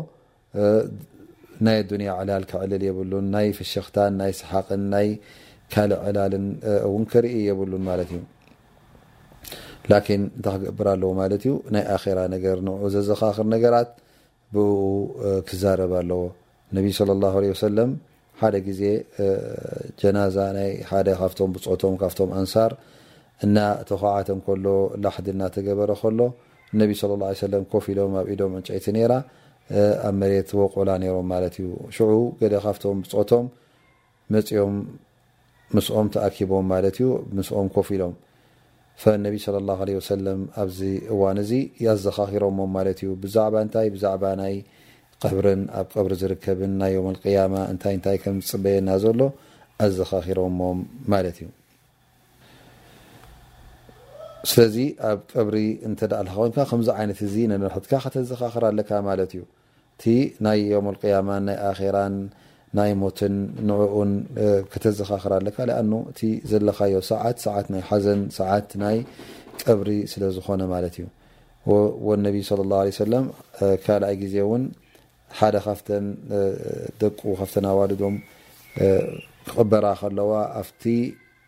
ናይ ኣዱንያ ዕላል ከዕልል የብሉን ናይ ፍሽኽታን ናይ ሰሓቕን ናይ ካልእ ዕላልን እውን ክርኢ የብሉን ማለት እዩ ላኪን እንታይ ክገብር ኣለዎ ማለት እዩ ናይ ኣኼራ ነገር ንዑ ዘዘኻኽር ነገራት ብእኡ ክዛረብ ኣለዎ። ነቢ ሰለላሁ ዓለይሂ ወሰለም ሓደ ግዜ ጀናዛ ናይ ሓደ ካብቶም ብጾቶም ካብቶም ኣንሳር እናተዃዓተ እንከሎ ላሕዲ እናተገበረ ከሎ ነቢ ሰለላሁ ዓለይሂ ወሰለም ኮፍ ኢሎም ኣብ ኢዶም ዕንጨይቲ ነይራ ኣብ መሬት ወቁላ ነይሮም ማለት እዩ ሽዑ ገለ ካብቶም ብጾቶም መጽዮም ምስኦም ተኣኪቦም ማለት እዩ ምስኦም ኮፍ ኢሎም ፈነቢ ሰለላሁ ዓለይሂ ወሰለም ኣብዚ እዋን እዚ ያዘኻኺሮሞም ማለት እዩ ብዛዕባ እንታይ ብዛዕባ ናይ ቐብርን ኣብ ቐብሪ ዝርከብን ናይ ዮመል ቂያማ እንታይ እንታይ ከም ዝጽበየና ዘሎ ኣዘኻኺሮሞም ማለት እዩ ስለዚ ኣብ ቀብሪ እንተ ደኣ ኮይንካ ከምዚ ዓይነት እዚ ነንሕትካ ከተዘኻኽር ኣለካ ማለት እዩ እቲ ናይ ዮሙል ቂያማን ናይ ኣኼራን ናይ ሞትን ንዕኡን ከተዘኻኽር ኣለካ ሊኣኑ እቲ ዘለኻዮ ሰዓት ሰዓት ናይ ሓዘን ሰዓት ናይ ቀብሪ ስለ ዝኾነ ማለት እዩ ወነቢ ስለ ላሁ ለ ሰለም ካልኣይ ግዜ እውን ሓደ ካብተን ደቁ ካብተን ኣዋልዶም ክቕበራ ከለዋ ኣብቲ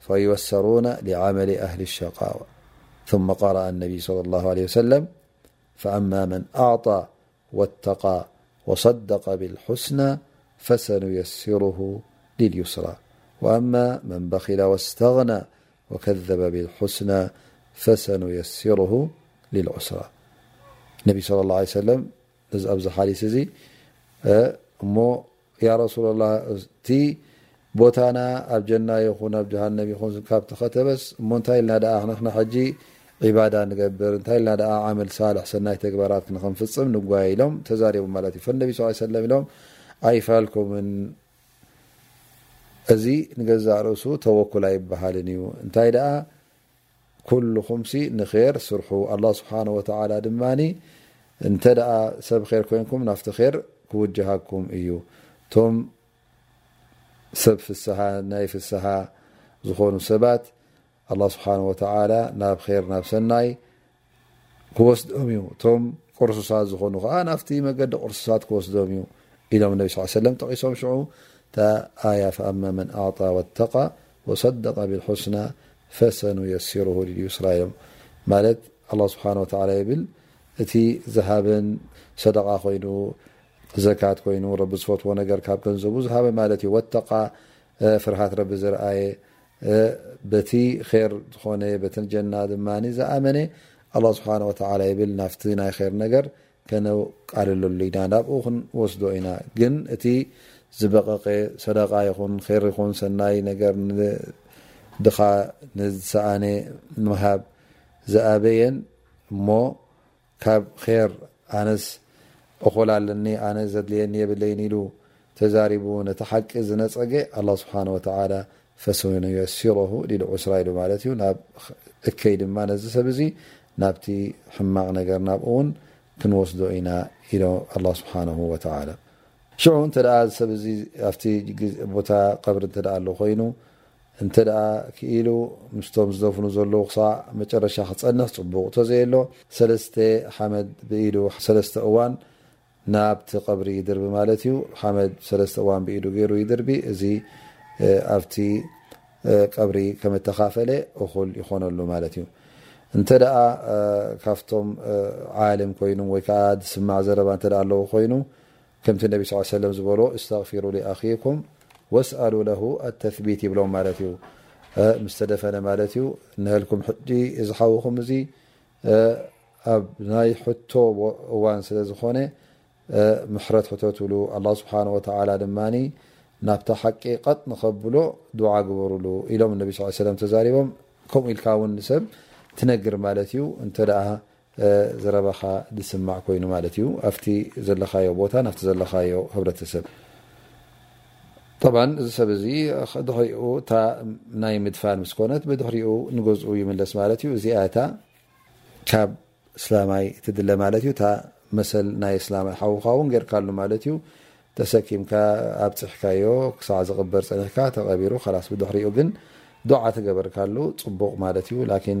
فيوسرون لعمل أهل الشقاوى ثم قرأ النبي صلى الله عليه وسلم فأما من أعطى واتقى وصدق بالحسنى فسنيسره لليسرى وأما من بخل واستغنى وكذب بالحسنى فسنيسره للعسرى النبي صلى الله عليه سلم بزحلسزي م ያ ረሱለላህ እቲ ቦታና ኣብ ጀና ይኹን ኣብ ጀሃነብ ይኹን ካብ ተኸተበስ እሞ እንታይ ኢልና ደኣ ንሕና ሕጂ ዒባዳ ንገብር እንታይ ኢልና ደኣ ዓመል ሳልሕ ሰናይ ተግባራት ንኽንፍጽም ንጓየ ኢሎም ተዛሪቦም ማለት እዩ ፈነቢ ስ ሰለም ኢሎም ኣይፋልኩምን እዚ ንገዛእ ርእሱ ተወኩል ኣይበሃልን እዩ እንታይ ደኣ ኩሉኹምሲ ንኼር ስርሑ፣ ኣላህ ስብሓነሁ ወተዓላ ድማ እንተ ደኣ ሰብ ኼር ኮይንኩም ናብቲ ኼር ክውጅሃኩም እዩ። እቶም ሰብ ፍስሃ፣ ናይ ፍስሃ፣ ዝኾኑ ሰባት ኣላህ ስብሓነሁ ወተዓላ ናብ ኼር፣ ናብ ሰናይ፣ ክወስዶም እዩ እቶም ቅርሱሳት ዝኾኑ ከዓ ናብቲ መገዲ ቅርሱሳት ክወስዶም እዩ ኢሎም ነቢ ስ ሰለም ጠቂሶም ሽዑ እታ ኣያ ፈኣማ መን ኣዕጣ ወተቃ ወሰደቃ ብልሑስና ፈሰኑ የሲሩ ልዩስራ ኢሎም ማለት ኣላ ስብሓን ወተላ ይብል እቲ ዝሃበን ሰደቃ ኮይኑ ዘካት ኮይኑ ረቢ ዝፈትዎ ነገር ካብ ገንዘቡ ዝሃበ ማለት እዩ ወተቃ ፍርሃት ረቢ ዝርኣየ በቲ ር ዝኾነ በቲ ጀና ድማ ዝኣመነ ኣላ ስብሓን ወተላ ይብል ናፍቲ ናይ ር ነገር ከነቃልለሉ ኢና ናብኡ ክንወስዶ ኢና ግን እቲ ዝበቐቀ ሰደቃ ይኹን ር ይኹን ሰናይ ነገር ድኻ ንዝሰኣነ ምሃብ ዝኣበየን እሞ ካብ ኼር ኣነስ እኹል ኣለኒ ኣነ ዘድልየኒ የብለይን ኢሉ ተዛሪቡ ነቲ ሓቂ ዝነጸገ ኣላህ ስብሓነሁ ወተዓላ ፈሰኑየሲረሁ ሊልዑስራ ኢሉ ማለት እዩ ናብ እከይ ድማ ነዚ ሰብ እዚ ናብቲ ሕማቕ ነገር ናብኡ እውን ክንወስዶ ኢና ኢሎ ኣላህ ስብሓነሁ ወተዓላ ሽዑ እንተ እዚ ሰብ እዚ ኣብቲ ቦታ ቀብሪ እንተ ኣሎ ኮይኑ እንተ ክኢሉ ምስቶም ዝደፍኑ ዘለዉ ክሳዕ መጨረሻ ክጸንሕ ጽቡቕ፣ እንተዘየሎ ሰለስተ ሓመድ ብኢዱ ሰለስተ እዋን ናብቲ ቀብሪ ይድርቢ ማለት እዩ። ሓመድ ሰለስተ እዋን ብኢዱ ገይሩ ይድርቢ፣ እዚ ኣብቲ ቀብሪ ከም እተኻፈለ እኹል ይኾነሉ ማለት እዩ። እንተ ካብቶም ዓልም ኮይኑ ወይ ከዓ ዝስማዕ ዘረባ እንተ ኣለዎ ኮይኑ ከምቲ ነቢ ስለ ሰለም ዝበሎ እስተግፊሩ ሊኣኺኩም ወስኣሉ ለሁ ኣተስቢት ይብሎም ማለት እዩ ምስ ተደፈነ ማለት እዩ ንሀልኩም ሕጂ እዚ ሓውኹም እዚ ኣብ ናይ ሕቶ እዋን ስለ ዝኾነ ምሕረት ሕተትሉ ኣላ ስብሓን ወተዓላ ድማ ናብታ ሓቂ ቀጥ ንኸብሎ ዱዓ ግበሩሉ ኢሎም ነቢ ስ ሰለም ተዛሪቦም ከምኡ ኢልካ እውን ንሰብ ትነግር ማለት እዩ እንተ ዘረባኻ ዝስማዕ ኮይኑ ማለት እዩ ኣብቲ ዘለኻዮ ቦታን ኣብቲ ዘለኻዮ ህብረተሰብ ጠብዓን እዚ ሰብ እዚ ድሕሪኡ እታ ናይ ምድፋን ምስ ኮነት ብድሕሪኡ ንገዝኡ ይምለስ ማለት እዩ እዚኣ እታ ካብ እስላማይ ትድለ ማለት እዩ እታ መሰል ናይ እስላማይ ሓውካ እውን ጌርካሉ ማለት እዩ ተሰኪምካ ኣብፅሕካዮ ክሳዕ ዝቕበር ፀኒሕካ ተቐቢሩ ካላስ ብድሕሪኡ ግን ዱዓ ተገበርካሉ ፅቡቕ ማለት እዩ ላኪን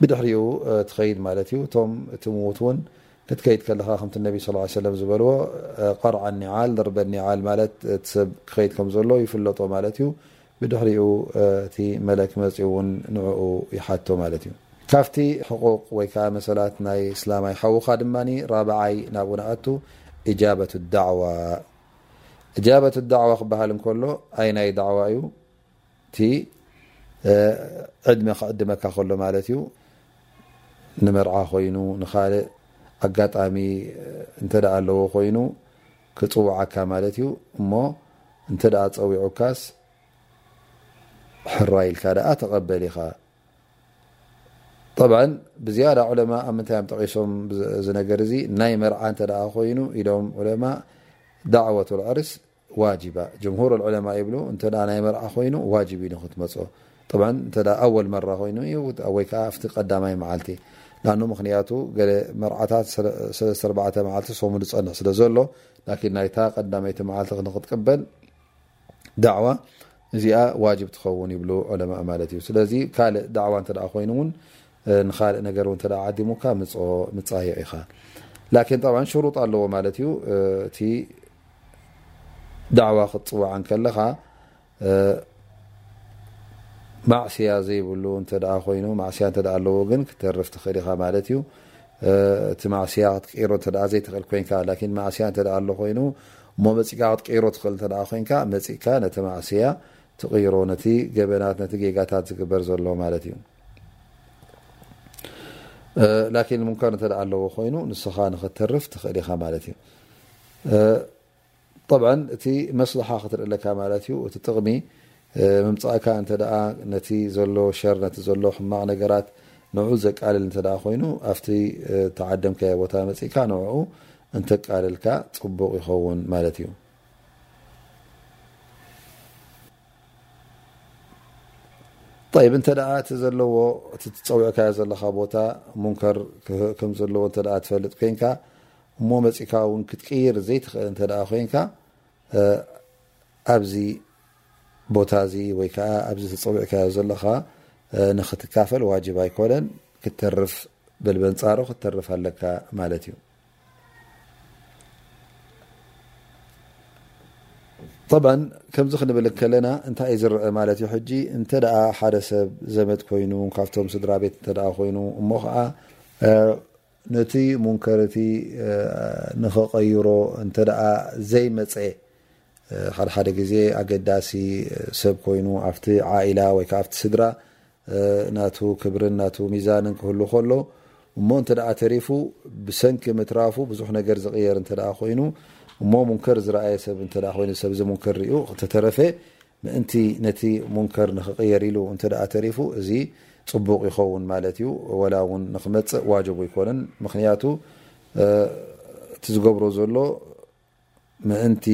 ብድሕሪኡ ትኸይድ ማለት እዩ እቶም እቲ ምዉት እውን ክትከይድ ከለኻ ከምቲ ነቢ ስ ሰለም ዝበልዎ ቀርዓ ኒዓል ደርበ ኒዓል ማለት እቲ ሰብ ክኸይድ ከም ዘሎ ይፍለጦ ማለት እዩ ብድሕሪኡ እቲ መለክ መፂኡ እውን ንዕኡ ይሓቶ ማለት እዩ ካፍቲ ሕቁቅ ወይ ከዓ መሰላት ናይ እስላማይ ሓውኻ ድማ ራብዓይ ናብኡ ንኣቱ እጃበት ዳዕዋ እጃበት ዳዕዋ ክበሃል እንከሎ ኣይ ናይ ዳዕዋ እዩ እቲ ዕድመ ክዕድመካ ከሎ ማለት እዩ ንመርዓ ኮይኑ ንካልእ ኣጋጣሚ እንተ ኣለዎ ኮይኑ ክፅውዓካ ማለት እዩ እሞ እንተ ፀዊዑካስ ሕራይ ኢልካ ደኣ ተቐበል ኢኻ ጠብዓ ብዝያዳ ዑለማ ኣብ ምንታይ እዮም ጠቂሶም ዝነገር እዚ ናይ መርዓ እንተ ኮይኑ ኢሎም ዑለማ ዳዕወት ልዕርስ ዋጅባ ጀምሁር ኣልዑለማ ይብሉ እንተ ናይ መርዓ ኮይኑ ዋጅብ እዩ ንክትመፆ ብ እንተ ኣወል መራ ኮይኑ እዩ ወይ ከዓ ኣብቲ ቀዳማይ መዓልቲ ን ምክንያቱ ገለ መርዓታት ሰለስተኣርባዕተ መዓልቲ ሰሙን ዝፀንሕ ስለ ዘሎ ላኪን ናይታ ቀዳመይቲ መዓልቲ ክንክትቅበል ዳዕዋ እዚኣ ዋጅብ ትኸውን ይብሉ ዑለማ ማለት እዩ ስለዚ ካልእ ዳዕዋ እንተ ኮይኑ እውን ንካልእ ነገር እውን ተ ዓዲሙካ ምፆ ምፃዮ ኢኻ ላኪን ጠብዓ ሽሩጥ ኣለዎ ማለት እዩ እቲ ዳዕዋ ክትፅዋዕ እንከለኻ ማዕስያ ዘይብሉ እተ ኮይኑ ማስያ እተ ኣለዎ ግን ክተርፍ ትኽእል ኢኻ ማለት እዩ እቲ ማስያ ክትቀይሮ እተ ዘይትኽእል ኮይንካ ን ማስያ እተ ኣሎ ኮይኑ እሞ መፅእካ ክትቀይሮ ትኽእል እተ ኮይንካ መፅእካ ነቲ ማዕስያ ትቕይሮ ነቲ ገበናት ነቲ ጌጋታት ዝግበር ዘሎ ማለት እዩ ላኪን ሙንከር እተ ኣለዎ ኮይኑ ንስኻ ንክተርፍ ትኽእል ኢኻ ማለት እዩ ጠብዓ እቲ መስለሓ ክትርእለካ ማለት እዩ እቲ ጥቕሚ ምምፃእካ እንተ ነቲ ዘሎ ሸር ነቲ ዘሎ ሕማቕ ነገራት ንዑ ዘቃልል እንተ ኮይኑ ኣብቲ ተዓደምካዮ ቦታ መፅእካ ንዕኡ እንተቃልልካ ፅቡቕ ይኸውን ማለት እዩ ይብ እንተ እቲ ዘለዎ እቲ ትፀውዕካዮ ዘለካ ቦታ ሙንከር ከም ዘለዎ እተ ትፈልጥ ኮንካ እሞ መጺካ እውን ክትቅይር ዘይትኽእል እንተ ኮይንካ ኣብዚ ቦታ እዚ ወይ ከዓ ኣብዚ ተፀዊዕካዮ ዘለኻ ንክትካፈል ዋጅብ ኣይኮነን ክትተርፍ ብልበንፃሩ ክትተርፍ ኣለካ ማለት እዩ ጠብ ከምዚ ክንብል ከለና እንታይ እዩ ዝረአ ማለት እዩ ሕጂ እንተ ሓደ ሰብ ዘመት ኮይኑ ካብቶም ስድራ ቤት እተ ኮይኑ እሞ ከዓ ነቲ ሙንከር እቲ ንኽቐይሮ እንተድኣ ዘይመጸ፣ ሓድሓደ ግዜ ኣገዳሲ ሰብ ኮይኑ ኣብቲ ዓኢላ ወይ ከኣ ኣብቲ ስድራ ናቱ ክብርን ናቱ ሚዛንን ክህሉ ከሎ እሞ እንተድኣ ተሪፉ ብሰንኪ ምትራፉ ብዙሕ ነገር ዝቕየር እንተድኣ ኮይኑ እሞ ሙንከር ዝረኣየ ሰብ እንተድኣ ኮይኑ ሰብዚ ሙንከር ሪኡ እንተተረፈ ምእንቲ ነቲ ሙንከር ንኽቕየር ኢሉ እንተድኣ ተሪፉ እዚ ጽቡቕ ይኸውን ማለት እዩ። ወላ እውን ንኽመጽእ ዋጀብ ኣይኮነን። ምኽንያቱ እቲ ዝገብሮ ዘሎ ምእንቲ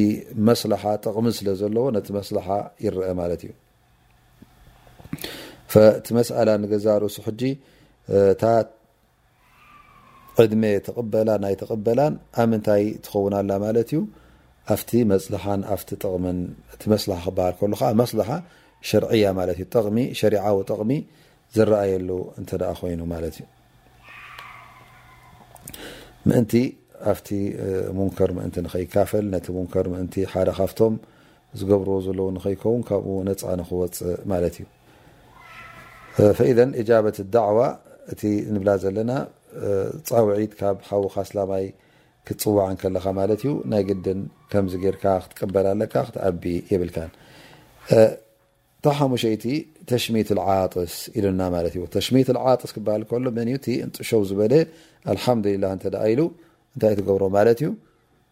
መስለሓ ጥቕሚ ስለ ዘለዎ ነቲ መስለሓ ይረኣ ማለት እዩ። እቲ መስኣላ ንገዛእ ርእሱ ሕጂ እታ ዕድመ ትቕበላ ናይ ትቕበላን ኣምንታይ ትኸውን ኣላ ማለት እዩ ኣብቲ መፅልሓን ኣብቲ ጥቕምን እቲ መስልሓ ክበሃል ከሉ ከዓ መስልሓ ሸርዕያ ማለት እዩ ጥቕሚ ሸሪዓዊ ጥቕሚ ዝረኣየሉ እንተ ኮይኑ ማለት እዩ ምእንቲ ኣብቲ ሙንከር ምእንቲ ንኸይካፈል ነቲ ሙንከር ምእንቲ ሓደ ካብቶም ዝገብርዎ ዘለዉ ንኸይከውን ካብኡ ነጻ ንኽወጽእ ማለት እዩ ፈኢዘን እጃበት ዳዕዋ እቲ ንብላ ዘለና ጻውዒት ካብ ሓውኻ ኣስላማይ ክትፅዋዕ እንከለኻ ማለት እዩ ናይ ግድን ከምዚ ጌርካ ክትቅበል ኣለካ ክትኣቢ የብልካን እታ ሓሙሸይቲ ተሽሚት ልዓጥስ ኢሉና ማለት እዩ ተሽሚት ልዓጥስ ክበሃል ከሎ መን እዩ እቲ እንጥሸው ዝበለ ኣልሓምዱሊላ እንተ ኢሉ እንታይ ትገብሮ ማለት እዩ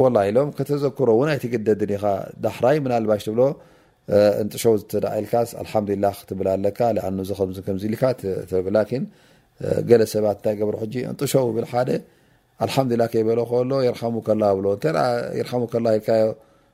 ወላ ኢሎም ከተዘክሮ እውን ኣይትግደድን ኢኻ ዳሕራይ ምናልባሽ ትብሎ እንጥሸው ዝተደኣኢልካስ ኣልሓምዱላ ክትብል ኣለካ ኣኑ ዚ ከምዚ ከምዚ ኢልካ ትብ ላኪን ገለ ሰባት እንታይ ገብሩ ሕጂ እንጥሸው ብል ሓደ ኣልሓምዱላ ከይበለ ከሎ ይርሓሙ ከላ ብሎ እተ ይርሓሙ ከላ ኢልካዮ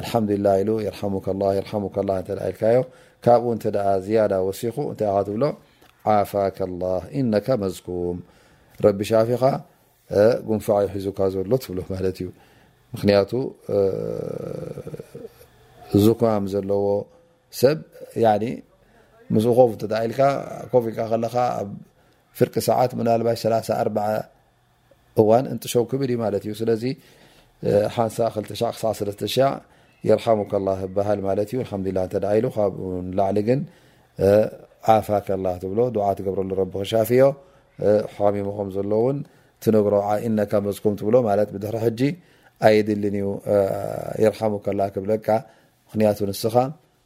ኣልሓምዱሊላህ ኢሉ የርሓሙከላህ የርሓሙከላህ እንተ ኢልካዮ ካብኡ እንተ ዝያዳ ወሲኹ እንታይ ኢኻ ትብሎ ዓፋከላህ ኢነካ መዝኩም ረቢ ሻፊኻ ጉንፋዕ ይሒዙካ ዘሎ ትብሎ ማለት እዩ ምክንያቱ ዙካም ዘለዎ ሰብ ምስ ኮፍ ኢልካ ኮፍ ኢልካ ከለካ ኣብ ፍርቂ ሰዓት ምናልባሽ 34 እዋን እንጥሸው ክብል እዩ ማለት እዩ ስለዚ ሓንሳ ክልተ ሻዕ ክሳዕ ሰለስተ ሻዕ የርሓሙ ከላ ይበሃል ማለት እዩ ሓምዱላ እተ ኢሉ ካብኡ ንላዕሊ ግን ዓፋ ከላ ትብሎ ድዓ ትገብረሉ ረቢ ክሻፍዮ ሓሚሙ ከም ዘሎ እውን ትነግሮ ዓይእነካ መዝኩም ትብሎ ማለት ብድሕሪ ሕጂ ኣይድልን እዩ የርሓሙ ከላ ክብለካ ምክንያቱ ንስኻ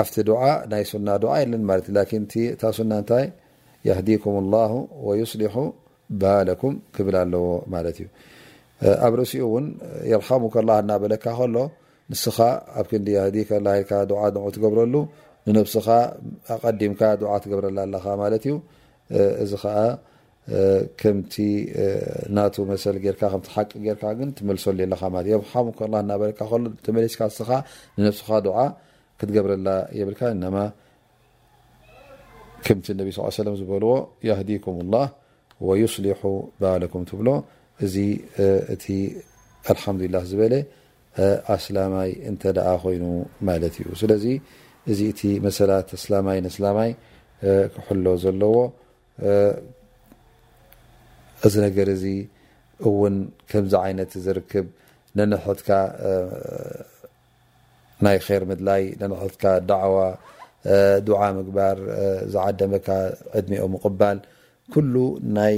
ኣፍቲ ዱዓ ናይ ሱና ዱዓ የለን ማለት ላኪን እቲ እታ ሱና እንታይ የህዲኩም ላሁ ወዩስሊሑ ባለኩም ክብል ኣለዎ ማለት እዩ ኣብ ርእሲኡ እውን የርሓሙከ ላ እናበለካ ከሎ ንስኻ ኣብ ክንዲ የህዲከ ላ ኢልካ ዱዓ ንዑ ትገብረሉ ንነብስኻ ኣቀዲምካ ዱዓ ትገብረላ ኣለኻ ማለት እዩ እዚ ከዓ ከምቲ ናቱ መሰል ጌርካ ከምቲ ሓቂ ጌርካ ግን ትመልሰሉ የለካ ማለት የርሓሙከ ላ እናበለካ ከሎ ተመሊስካ ስኻ ንነብስኻ ዱዓ ክትገብረላ የብልካ እነማ ከምቲ ነቢ ስ ሰለም ዝበልዎ ያህዲኩም ላ ወዩስሊሑ ባለኩም ትብሎ እዚ እቲ ኣልሓምዱላ ዝበለ ኣስላማይ እንተ ደኣ ኮይኑ ማለት እዩ ስለዚ እዚ እቲ መሰላት ኣስላማይ ንስላማይ ክሕሎ ዘለዎ እዚ ነገር እዚ እውን ከምዚ ዓይነት ዝርክብ ነንሕትካ ናይ ር ምድላይ ነንሕትካ ዳዕዋ ዱዓ ምግባር ዝዓደመካ ዕድሚኦ ምቕባል ኩሉ ናይ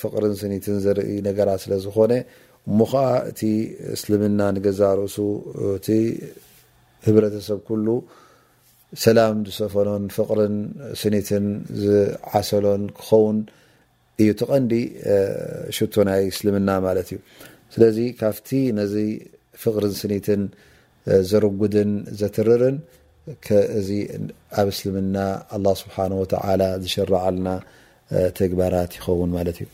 ፍቕርን ስኒትን ዝርኢ ነገራት ስለ ዝኾነ እሞ ከዓ እቲ እስልምና ንገዛ ርእሱ እቲ ህብረተሰብ ኩሉ ሰላም ዝሰፈኖን ፍቕርን ስኒትን ዝዓሰሎን ክኸውን እዩ እቲ ቀንዲ ሽቶ ናይ እስልምና ማለት እዩ። ስለዚ ካብቲ ነዚ ፍቕርን ስኒትን ዘርጉድን ዘትርርን ከእዚ ኣብ እስልምና ኣላህ ስብሓነሁ ወተዓላ ዝሸረዓልና ተግባራት ይኸውን ማለት እዩ።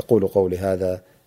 ኣቁሉ ቀውሊ ሃዛ